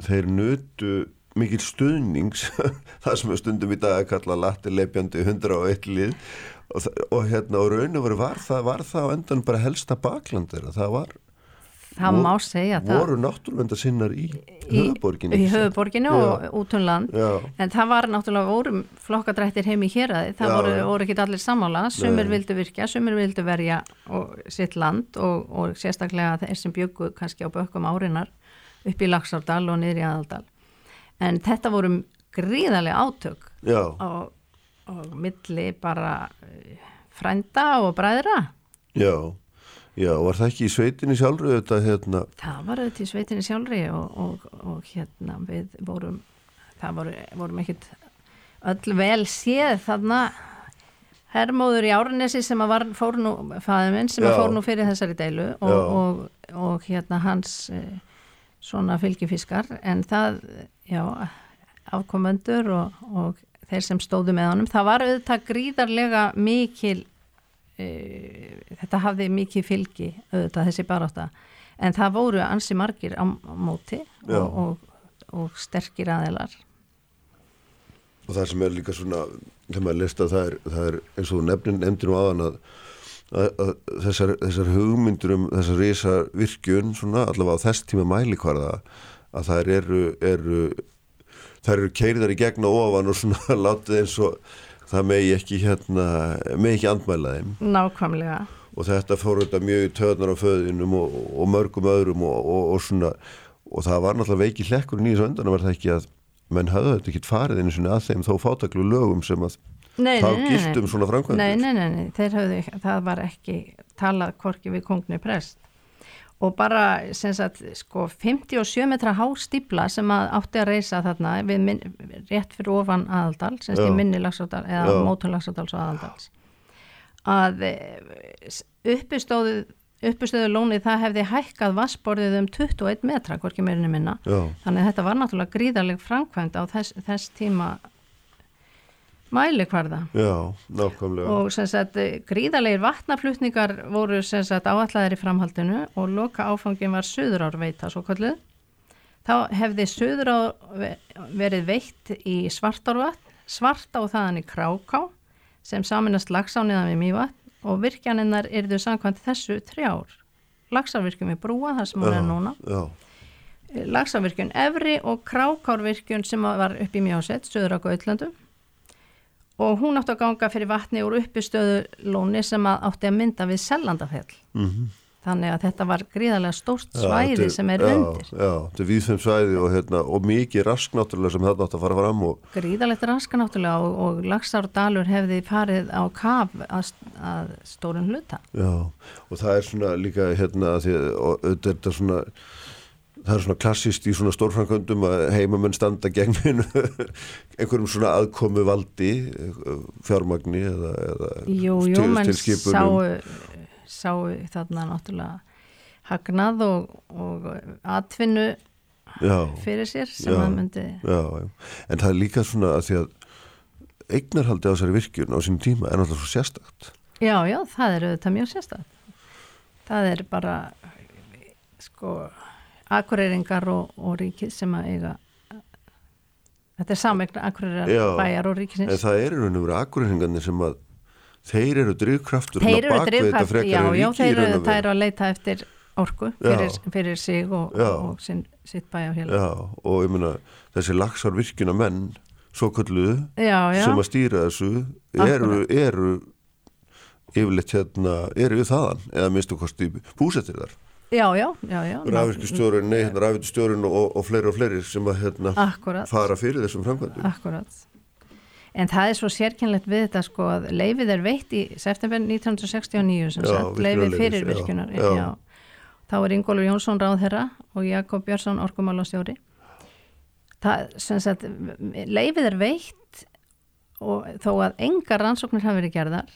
þeir nutu mikil stuðnings það sem stundum í dag að kalla latti leipjandi 101 lið og, og hérna og raun og veru var það, var það á endan bara helsta baklandir það var, Það Vor- má segja það. voru náttúruvenda sinnar í Í satt? höfuborginni Já. og út um En það var náttúrulega vorum flokkadrættir heim í héraði, það Já, voru, voru ekki allir sammála, sumir Nei. vildu virkja, sumir vildu verja og, sitt land og, og sérstaklega þeir sem bjöggu kannski á bökkum árinar upp í Laxárdal og niður í Aðaldal. En þetta voru gríðarlega átök og, og milli bara eh, frænda og bræðra. já. Já, var það ekki í sveitinni sjálfur þetta hérna? Það var auðvitað í sveitinni sjálfri og, og, og hérna við vorum, það voru, vorum ekkit öll vel séð þarna. Hermóður í Árnesi sem að var, fór nú, fæði minn sem að Já. fór nú fyrir þessari deilu og, og hérna hans eh, svona fylgifiskar en það, já, afkomendur og, og þeir sem stóðu með honum, það var auðvitað gríðarlega mikil e, þetta hafði mikið fylgi auðvitað þessi barátta. En það voru ansi margir á, á móti og, og, og sterkir aðeilar og það sem er líka svona þegar maður lesta það er, það er eins og nefnin nefndir nú aðan að, að, að þessar, þessar hugmyndur um þessar risa virkjun svona allavega á þess tíma mælikvarða að þær eru, eru þær eru keiriðar í gegn og ofan og svona látið eins og það megi ekki hérna megi ekki andmæla þeim. Nákvæmlega. Og þetta fór þetta mjög í töðnar á föðinum og, og mörgum öðrum og, og, og svona og það var náttúrulega veiki hlekkurinn í þessu öndan var það ekki að menn hafði þetta ekki farið einu sinni að þeim þó fátaklu lögum sem að nei, þá nei, nei, gilt nei. um svona framkvæmdur Nei, nei, nei, nei, þeir höfðu, það var ekki talað korki við kongni prest. Og bara, sagt, sko 57 metra há stípla sem að átti að reysa þarna við minn, rétt fyrir ofan aðaldal, sem í minni lagsáldal eða mótur lagsáldals og aðaldals. Að uppistóðu uppistöðu lónið það hefði hækkað vassborðið um 21 metra, hvorki meirinni minna. Já, þannig að þetta var náttúrulega gríðarleg framkvæmd á þess, þess tíma mælikvarða já, nákvæmlega og sem sagt gríðarlegir vatnaflutningar voru sem sagt áallæðir í framhaldinu og loka áfangin var Suðurárveita svo kallið. Þá hefði Suðurár verið veitt í Svartárvatn, Svartá þaðan í Kráká sem saminast lagsániðan við Mývatn og virkjaninnar yrðu samkvæmt þessu þrjár. Lagsárvirkjum við Brúa, þar sem hún er núna. Já, Lagsárvirkjun Evri og Krákárvirkjun sem var upp í Mjósett, Suður á Gautlandu og hún átti að ganga fyrir vatni úr uppistöðu lóni sem að átti að mynda við Sellandafell. mm Þannig að þetta var gríðarlega stórt svæði þetta sem er já, undir. Já, þetta er viðfum svæði og, hérna, og mikið rask náttúrulega sem þetta átt að fara fram og Gríðarlegt raska náttúrulega og, og Lagsárdalur hefði farið á kaf að, að stórun hluta. Já, og það er svona líka hérna því auðvitað er þetta svona það er svona klassist í svona stórframkvöndum að heimamenn standa gegn einhverjum svona aðkomu valdi fjármagni eða, eða Jú, jú, menn sáu, sáu þarna náttúrulega hagnað og, og atvinnu já, fyrir sér sem Já. að myndi já. En það er líka svona að því að eignarhaldi á þessari virkjun á sínum tíma er náttúrulega svo sérstakt. Já, já, það er auðvitað mjög sérstætt. Það er bara, sko, akureyringar og, og ríkið sem að eiga, þetta er samegna akureyrar Já, bæjar og En ríkisins. það eru og veru akureyringarnir sem að þeir eru drivkraftur Þeir eru frekar já, en já, þeir eru, og það eru að leita eftir orku fyrir, fyrir sig og, og sin, sitt bæjarfélag. Já, og ég meina þessi lagsar virkjuna menn svo kalluðu sem að stýra þessu eru, eru yfirleitt hérna, eru við þaðan eða minnstu kosti búsettir þar já, já, já, já. rafvirkustjórun, hérna og, og fleiri og fleiri sem að hérna fara fyrir þessum framkvæmdum Akkurat. En það er svo sérkennlegt við þetta sko að leifið er veitt í september 1969 sem Já, sagt, leifið fyrir já, virkunar. já. Þá er Ingólfur Jónsson ráðherra og Jakob Björnsson orkumálastjóri. Það, sem sagt, leifið er veitt og þó að engar rannsóknir hafi verið gerðar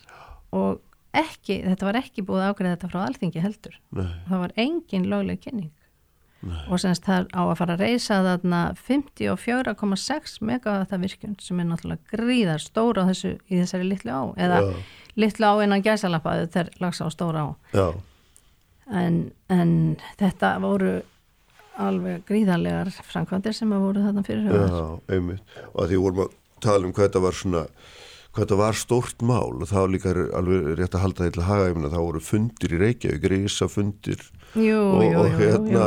og ekki, þetta var ekki búið að ágreða þetta frá alþingi heldur. Nei. Það var engin lögleg kynning og semst það á að fara að reysa þarna 54,6 megavata virkjun sem er náttúrulega gríðar stóra þessu í þessari litlu á eða Já. litlu á innan gæsalappa þetta er lagsa á stóra á en, en þetta voru alveg gríðarlegar framkvæmdir sem að voru þarna fyrir höfðar já, einmitt og því vorum að tala um hvað þetta var svona hvað þetta var stórt mál og þá líka er alveg rétt að halda því til að haga ég meina, þá voru fundir í Reykjavík, risa fundir jú, og, hérna.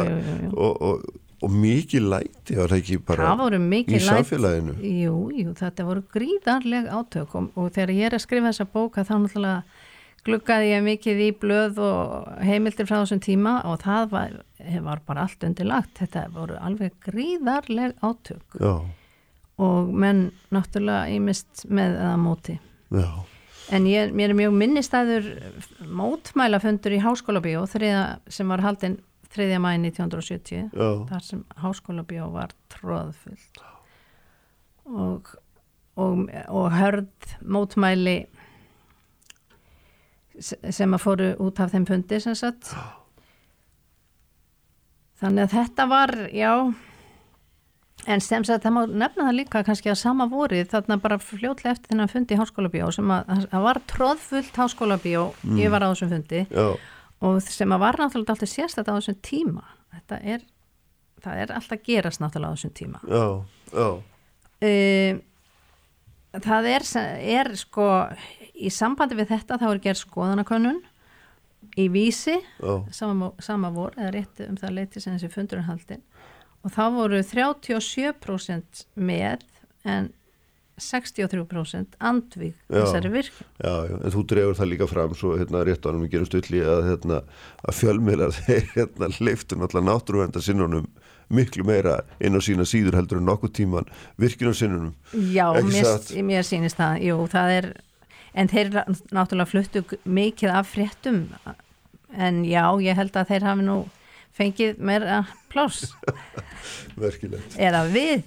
Og, og, og mikið læti var það ekki bara það í samfélaginu? Jú, jú, þetta voru gríðarleg átök og, þegar ég er að skrifa þessa bóka þá náttúrulega gluggaði ég mikið í blöð og heimildir frá þessum tíma og það var, var bara allt undirlagt. Þetta voru alveg gríðarleg átök. Já, og menn náttúrulega ímist með eða móti. Já, en ég, mér er mjög minnistæður mótmælafundur í Háskóla Bíó sem var haldinn 3. mæði 1970 já, þar sem Háskóla Bíó var tróðfullt og, og, og hörð mótmæli se- sem að fóru út af þeim fundi sem sagt. Þannig að þetta var já en sem sagt það má nefna það líka kannski að sama vorið þarna bara fljótlega eftir þennan fundi í Háskóla Bíó sem að það var tróðfullt Háskóla Bíó ég var á þessum fundi já, og sem að var náttúrulega alltaf sérstætt á þessum tíma. Þetta er, það er alltaf gerast náttúrulega á þessum tíma. Já, já, uh, það er, er sko í sambandi við þetta þá er gerð skoðanakönnun í vísi sama, sama vor eða rétti um það leiti sem þessi fundur er haldin og þá voru 37% með en 63% andvíg Já. þessari virkun já, en þú drefur það líka fram svo hérna rétt ánum við gerum stulli að hérna að fjölmiðlar þeir hérna leiftu náttúrulega náttúruvenda sinnunum miklu meira inn á sína síður heldur en nokkuð tíman virkjunum sinnunum Já, mér, mér sýnist það, jú, það er en þeir náttúrulega fluttu mikið af fréttum en já, ég held að þeir hafi nú fengið meira pláss? Verkilegt eða við?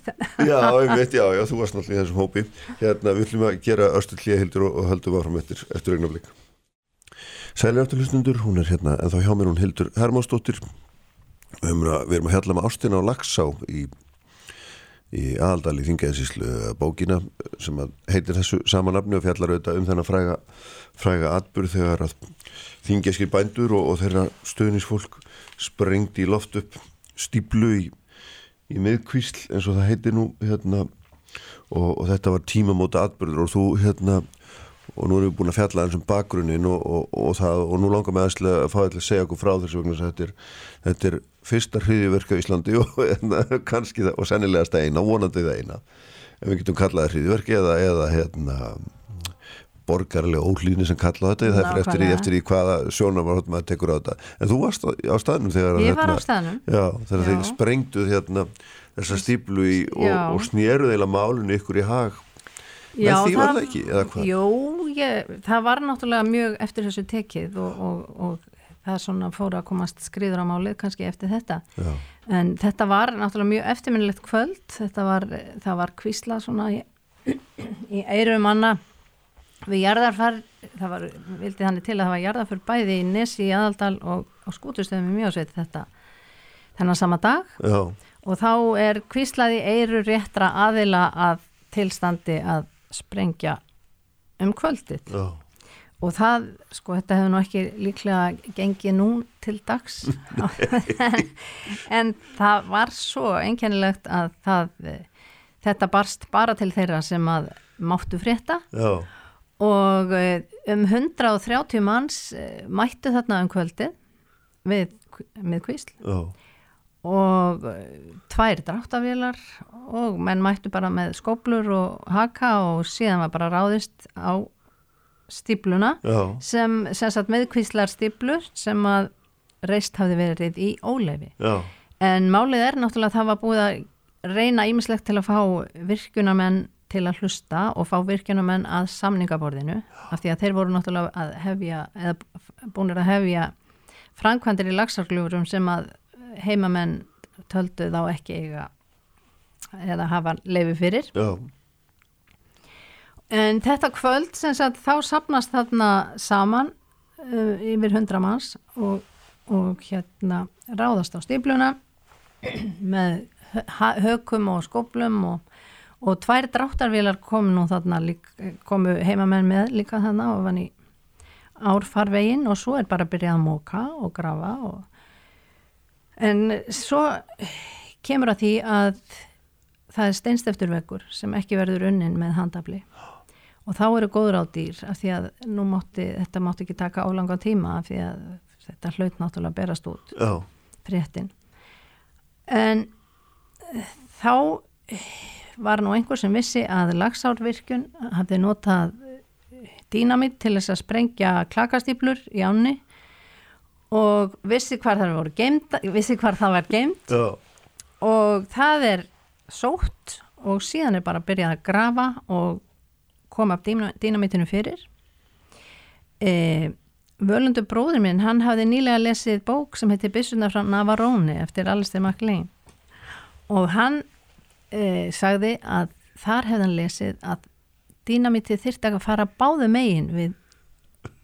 Já, einmitt, já, já, þú varst náttúrulega í þessum hópi. Hérna, við ætlum að gera östu hlýjahildur og, og höldum áfram eftir, eftir augnablik. Sælir eftir hlustundur, hún er hérna en þá hjá mér hún Hildur Hermánsdóttir að, við erum að hjalla með ástina á Lagsá í, í aðaldal í Þingaðisíslu bókina sem heitir þessu sama nafni og fjallar auðvitað um þennan fræga fræga atburð þegar að Þingaðiskir bændur og, og þeirra stöðnisfólk sprengdi í loft upp stíplu í, í miðkvísl eins og það heitir nú hérna og, og þetta var tímamóta atbyrður og þú hérna og nú erum við búin að fjalla eins um bakgrunnin og, og, og það og nú langar aðslega að fá að segja okkur frá þessu vegna þetta er, þetta er fyrsta hriðiverk á Íslandi og hérna, kannski það og sennilegast eina, vonandi það eina en við getum kallað það hriðiverk eða, eða hérna borgarlega ólíðni sem kalla þetta það er eftir, eftir í hvaða var maður tekur á þetta. En þú varst á, á staðnum þegar ég var á hérna, staðnum. Já, þegar þeir sprengduð hérna þessa stíplu í og, og snéruð eila málinu ykkur í hag. Já, því var það ekki, eða hvað? Jú, ég, það var náttúrulega mjög eftir þessu tekið og, og, og það svona fór að komast skriður á málið kannski eftir þetta. Já, en þetta var náttúrulega mjög eftirminnilegt kvöld. Þetta var, það var kvísla svona í, í eirum manna við jarðarfar það var, vildi þannig til að það var jarðarfar bæði í Nesi, í Aðaldal og á skútustöðum í Mjósveit þetta þennan sama dag. Já, og þá er kvíslaði eiru réttra aðila að tilstandi að sprengja um kvöldið. Já, og það, sko, þetta hefur nú ekki líklega gengið nú til dags. En, en það var svo einkennilegt að það, þetta barst bara til þeirra sem að máttu frétta. Já, og eh, um 130 manns eh, mættu þarna um kvöldið við, með kvísl. Já, og eh, tvær dráttavélar og menn mættu bara með skóplur og haka og síðan var bara ráðist á stípluna já, sem, sem sagt meðkvíslar stíplur sem að reist hafði verið í óleifi já, en málið er náttúrulega að það var búið að reyna ímislegt til að fá virkunamenn til að hlusta og fá virkunamenn að samningaborðinu af því að þeir voru náttúrulega að hefja eða búinir að hefja framkvæmdir í lagsarglufurum sem að heimamenn töldu þá ekki eiga eða hafa leifi fyrir. Já, En þetta kvöld sem sagt þá sapnast þarna saman uh, yfir hundra manns og, og hérna ráðast á stípluna með hö- hökum og skóplum og, og tvær dráttarvélar komu nú þarna komu heimamenn með líka þarna og vann í árfarvegin og svo er bara að byrja að móka og grafa og en svo kemur að því að það er steinstefturveggur sem ekki verður unnin með handafli. Og þá eru góður á dýr af því að nú mátti, þetta mátti ekki taka álanga tíma af því að þetta hlaut náttúrulega berast út fréttin. En þá var nú einhver sem vissi að lagsárvirkjun hafði notað dýnamitt til þess að sprengja klakastýplur í ánni og vissi hvar það voru geimt vissi hvar það var geimt já, og það er sótt og síðan er bara að byrja að grafa og koma upp dýnamitinu fyrir. E, Völundur bróður minn hann hafði nýlega lesið bók sem heitir Bissuna frá Navarone eftir Alistair MacLean. Og hann e, sagði að þar hefði hann lesið að dýnamitið þyrfti að fara báðu megin við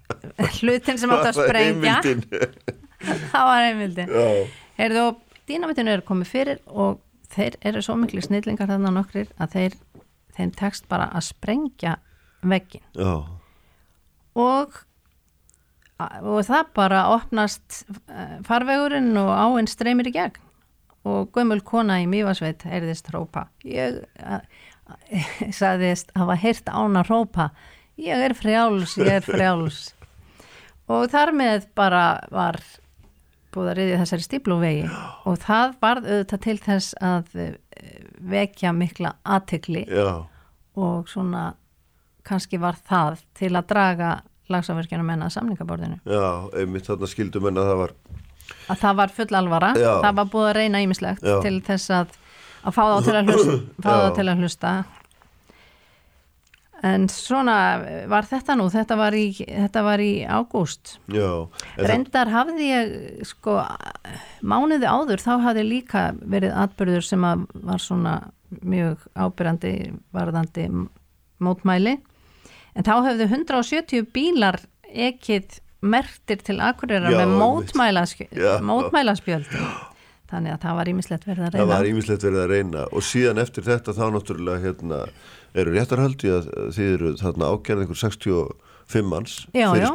hlutin sem átt að sprengja. það var heimildin. Heyrðu og dýnamitinu er komið fyrir og þeir eru svo miklu snillingar þarna nokkrir að þeir, þeim tekst bara að sprengja veggin og, og það bara opnast eh, farvegurinn og áinn streymir í gegn og gömul kona í Mývasveit heyrðist hrópa. Ég eh, sagðist hafa heyrt ána hrópa. Ég er frjáls, ég er frjáls. Og þar með bara var búið að riðja þessari stípluvegi og það varð auðvitað til þess að eh, vekja mikla aðtekli já, og svona kannski var það til að draga lagsaverkjana menna að samningaborðinu. Já, einmitt þarna skildum en að það var að það var full alvara, Já. það var búið að reyna ímislegt Já. til þess að, að fá þá til að hlusta, til að hlusta. En svona var þetta nú? Þetta var í, þetta var í ágúst. Það- reyndar hafði ég sko mánuði áður þá hafði líka verið atbyrður sem að var svona mjög ábyrjandi varðandi mótmæli. En þá höfðu 170 bílar ekkit mertir til Akureyrar Já, með mótmælaspjöld þannig að það var ímislegt verið að það reyna. var ímislegt verið að reyna. Og síðan eftir þetta þá náttúrulega hérna, eru réttarhaldi að þið eru þarna ágerð einhver 65 manns já, fyrir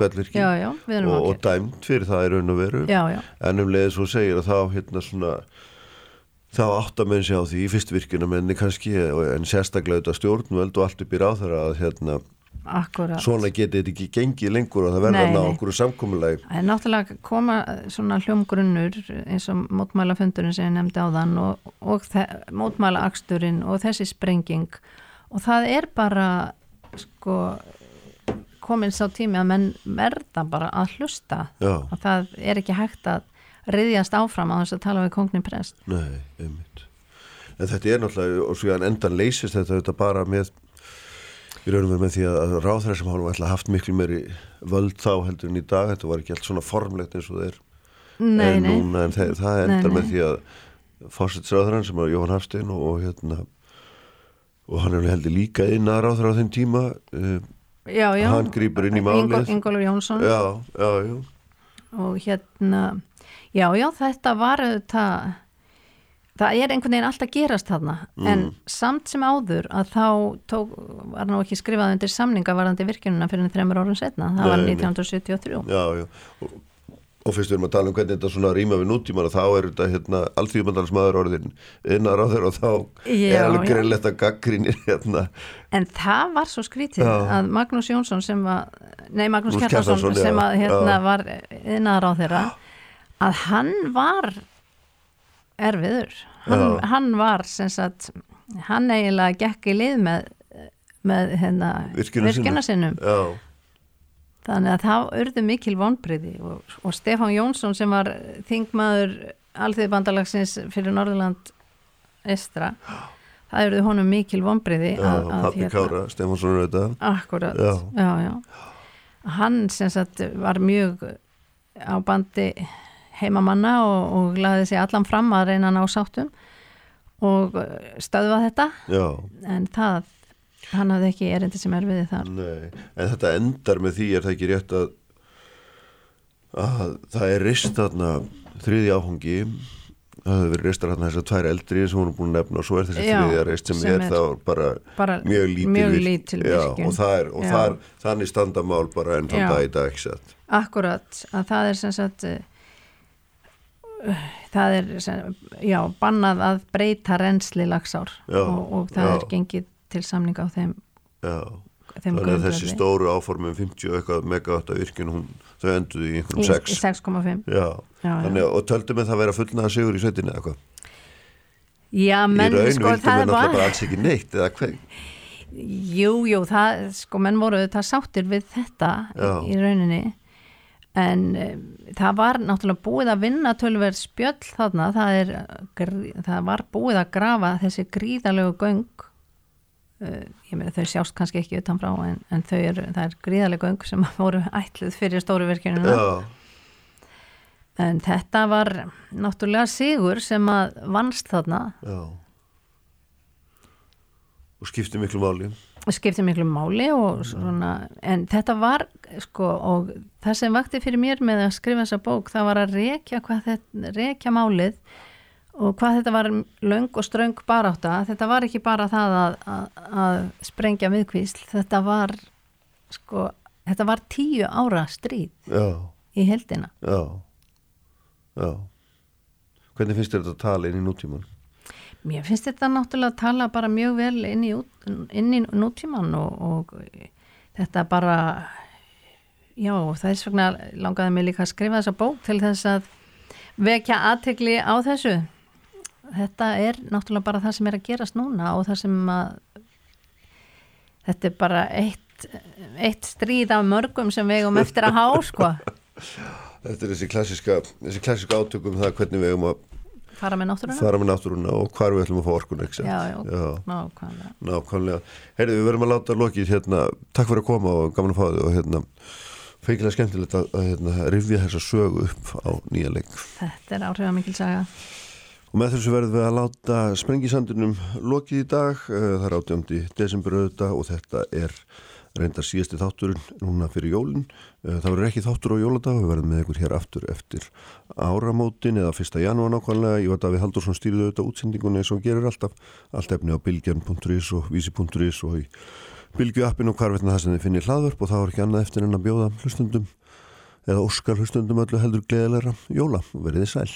erum og, og dæmt fyrir það í raun og veru. Já, já, en um leiðis svo segir að þá hérna svona þá átta menn sig á því í fyrstvirkina menni kannski en sérstaklega auðvitað stjórnvöld og allt upp í ráþara að hérna akkurat. Svona getið þetta ekki gengið lengur og það verða að nei. okkur samkomulag Það er náttúrulega koma svona hljómgrunnur eins og mótmælafundurinn sem ég nefndi á þann og, og mótmælaaksturinn og þessi sprenging. Og það er bara sko komin sá tími að menn verða bara að hlusta. Já, og það er ekki hægt að riðjast áfram á þess að tala við kongnin prest. Nei, einmitt. En þetta er náttúrulega og svo endan leysist þetta, þetta bara með við raunum við með því að ráðræðar sem hálfum ætla haft miklu meiri völd þá heldur en í dag, þetta var ekki allt svona formlegt eins og er Nei, en núna en það, það endar Nei, með nei. því að fórsetsráðurann sem er Jóhann Hafstein og, og hérna og hann er heldur líka inn að ráðra á þeim tíma uh, já, já. hann grýpur inn í málið Ingólfur Jónsson já, já, já og hérna já, já, þetta var þetta það er einhvern veginn alltaf gerast þarna Mm. en samt sem áður að þá tók, var nú ekki skrifað undir samninga varðandi virkjununa fyrir þreymur árum setna það var Nei, nei. 1973 Já, já, og, og fyrst við erum að tala um hvernig þetta svona rýma við nútíman og þá er þetta hérna alþjóðmandalsmaður orðin innar á þeirra og þá Já, er alveg greinlegt að gaggrínir hérna. En það var svo skrítið að Magnús Jónsson sem var, nei Magnús Kjartansson, sem að hérna var innaðar á þeirra að hann var erfiður hann, hann var sem sagt hann eiginlega gekk í lið með með hérna virkjuna sinnum Já, þannig að það urðu mikil vonbriði og, og Stefán Jónsson sem var þingmaður alþjóðbandalagsins fyrir Norðurland Estra það urðu honum mikil vonbriði já, pappi Kára, Stefánsson þetta Akkurat, Já. já, já. Hann sem sagt var mjög á bandi heimamanna og, og laði sig allan fram að reyna ná sáttum og eh, stöðva þetta. Já, en það, hann hafði ekki erindi sem er við þar. nei, en þetta endar með því er það ekki rétt að að það er rist þarna þriði áfangi það hefur verið ristar þarna þessar tvær eldri sem hún er búin að nefna og svo er þessi þriðja rist sem, sem er, er- þá bara Bara mjög lítil, mjög lítil Já, og, það er, og þar, þannig standa mál bara enn þann dag í dag Akkurat, að það er sem sagt eh, það er sem, já, bannað að breyta reynsli lagsár og, og það já. er gengið til samninga á þeim, þeim þannig að þessi stóru áformum 50 og eitthvað megawatta virkun hún, þau enduðu í einhverjum Í- 6 í 6,5 Já, Já, já. þannig að og töldu með það vera fullnaða sigur í sveitinni eða hvað? Já, menn, Í raun sko, vildu það með náttúrulega bara alls ekki neitt eða hvað Jú, jú, það, sko, menn voru það sáttir við þetta Já. í rauninni en um, það var náttúrulega búið að vinna tölverð spjöll þarna, það er það var búið að grafa þessi gríðalegu göng. Uh, ég meina þau sjást kannski ekki utanfrá en, en þau eru, það er gríðalegu göng sem voru ætluð fyrir stóru virkjununa Já, en þetta var náttúrulega sigur sem að vannst þarna. Já. Og skipti miklu máli skipti miklu máli og svona, en þetta var sko og það sem vakti fyrir mér með að skrifa þessa bók það var að rekja, þetta, rekja málið og hvað þetta var löng og ströng barátta. Þetta var ekki bara það að, að, að sprengja viðkvísl þetta var sko, þetta var tíu ára stríð Já, í heldina já. Já. Hvernig finnst þetta að tala inn í nútíman? Mér finnst þetta náttúrulega að tala bara mjög vel inn í, inn í nútíman og, og þetta bara, já, þess vegna langaði mig líka að skrifa þessa bók til þess að vekja aðtegli á þessu. Þetta er náttúrulega bara það sem er að gerast núna og það sem að þetta er bara eitt, eitt stríð af mörgum sem við eigum eftir að há, sko, Þetta er þessi klassiska, þessi klassiska átökum það hvernig við eigum að fara með náttúruna. fara með náttúruna og hvar við ætlum að fá orkun? Já, já, já. nákvæmlega. Nákvæmlega. Heyrðu, við verðum að láta lokið hérna, takk fyrir að koma og gaman að fá þig og hérna, feikilega skemmtilegt að, að hérna, rifja þessa sögu upp á nýja leik. Þetta er áhrifamikil saga. Og með þessu verðum við að láta sprengisandunum lokið í dag, Eh, það er átjöndi desember auðvitað og þetta er reyndar síðasti þátturinn núna fyrir jólinn. Eh, Það verður ekki þáttur á jóladag, við verðum með ykkur hér aftur eftir áramótin eða fyrsta janúar nákvæmlega. Ég var Davíð Haldursson stýrið auðvitað útsendingunni eins og gerir alltaf. Allt efni á bilgjarn.is og vísi.is og í bilgju appin og hvarvetna það sem þið finnir hlaðvörp og það var ekki annað eftir en að bjóða hlustundum eða óskar hlustundum öllu heldur gleðilegra jóla. Verðið sæl.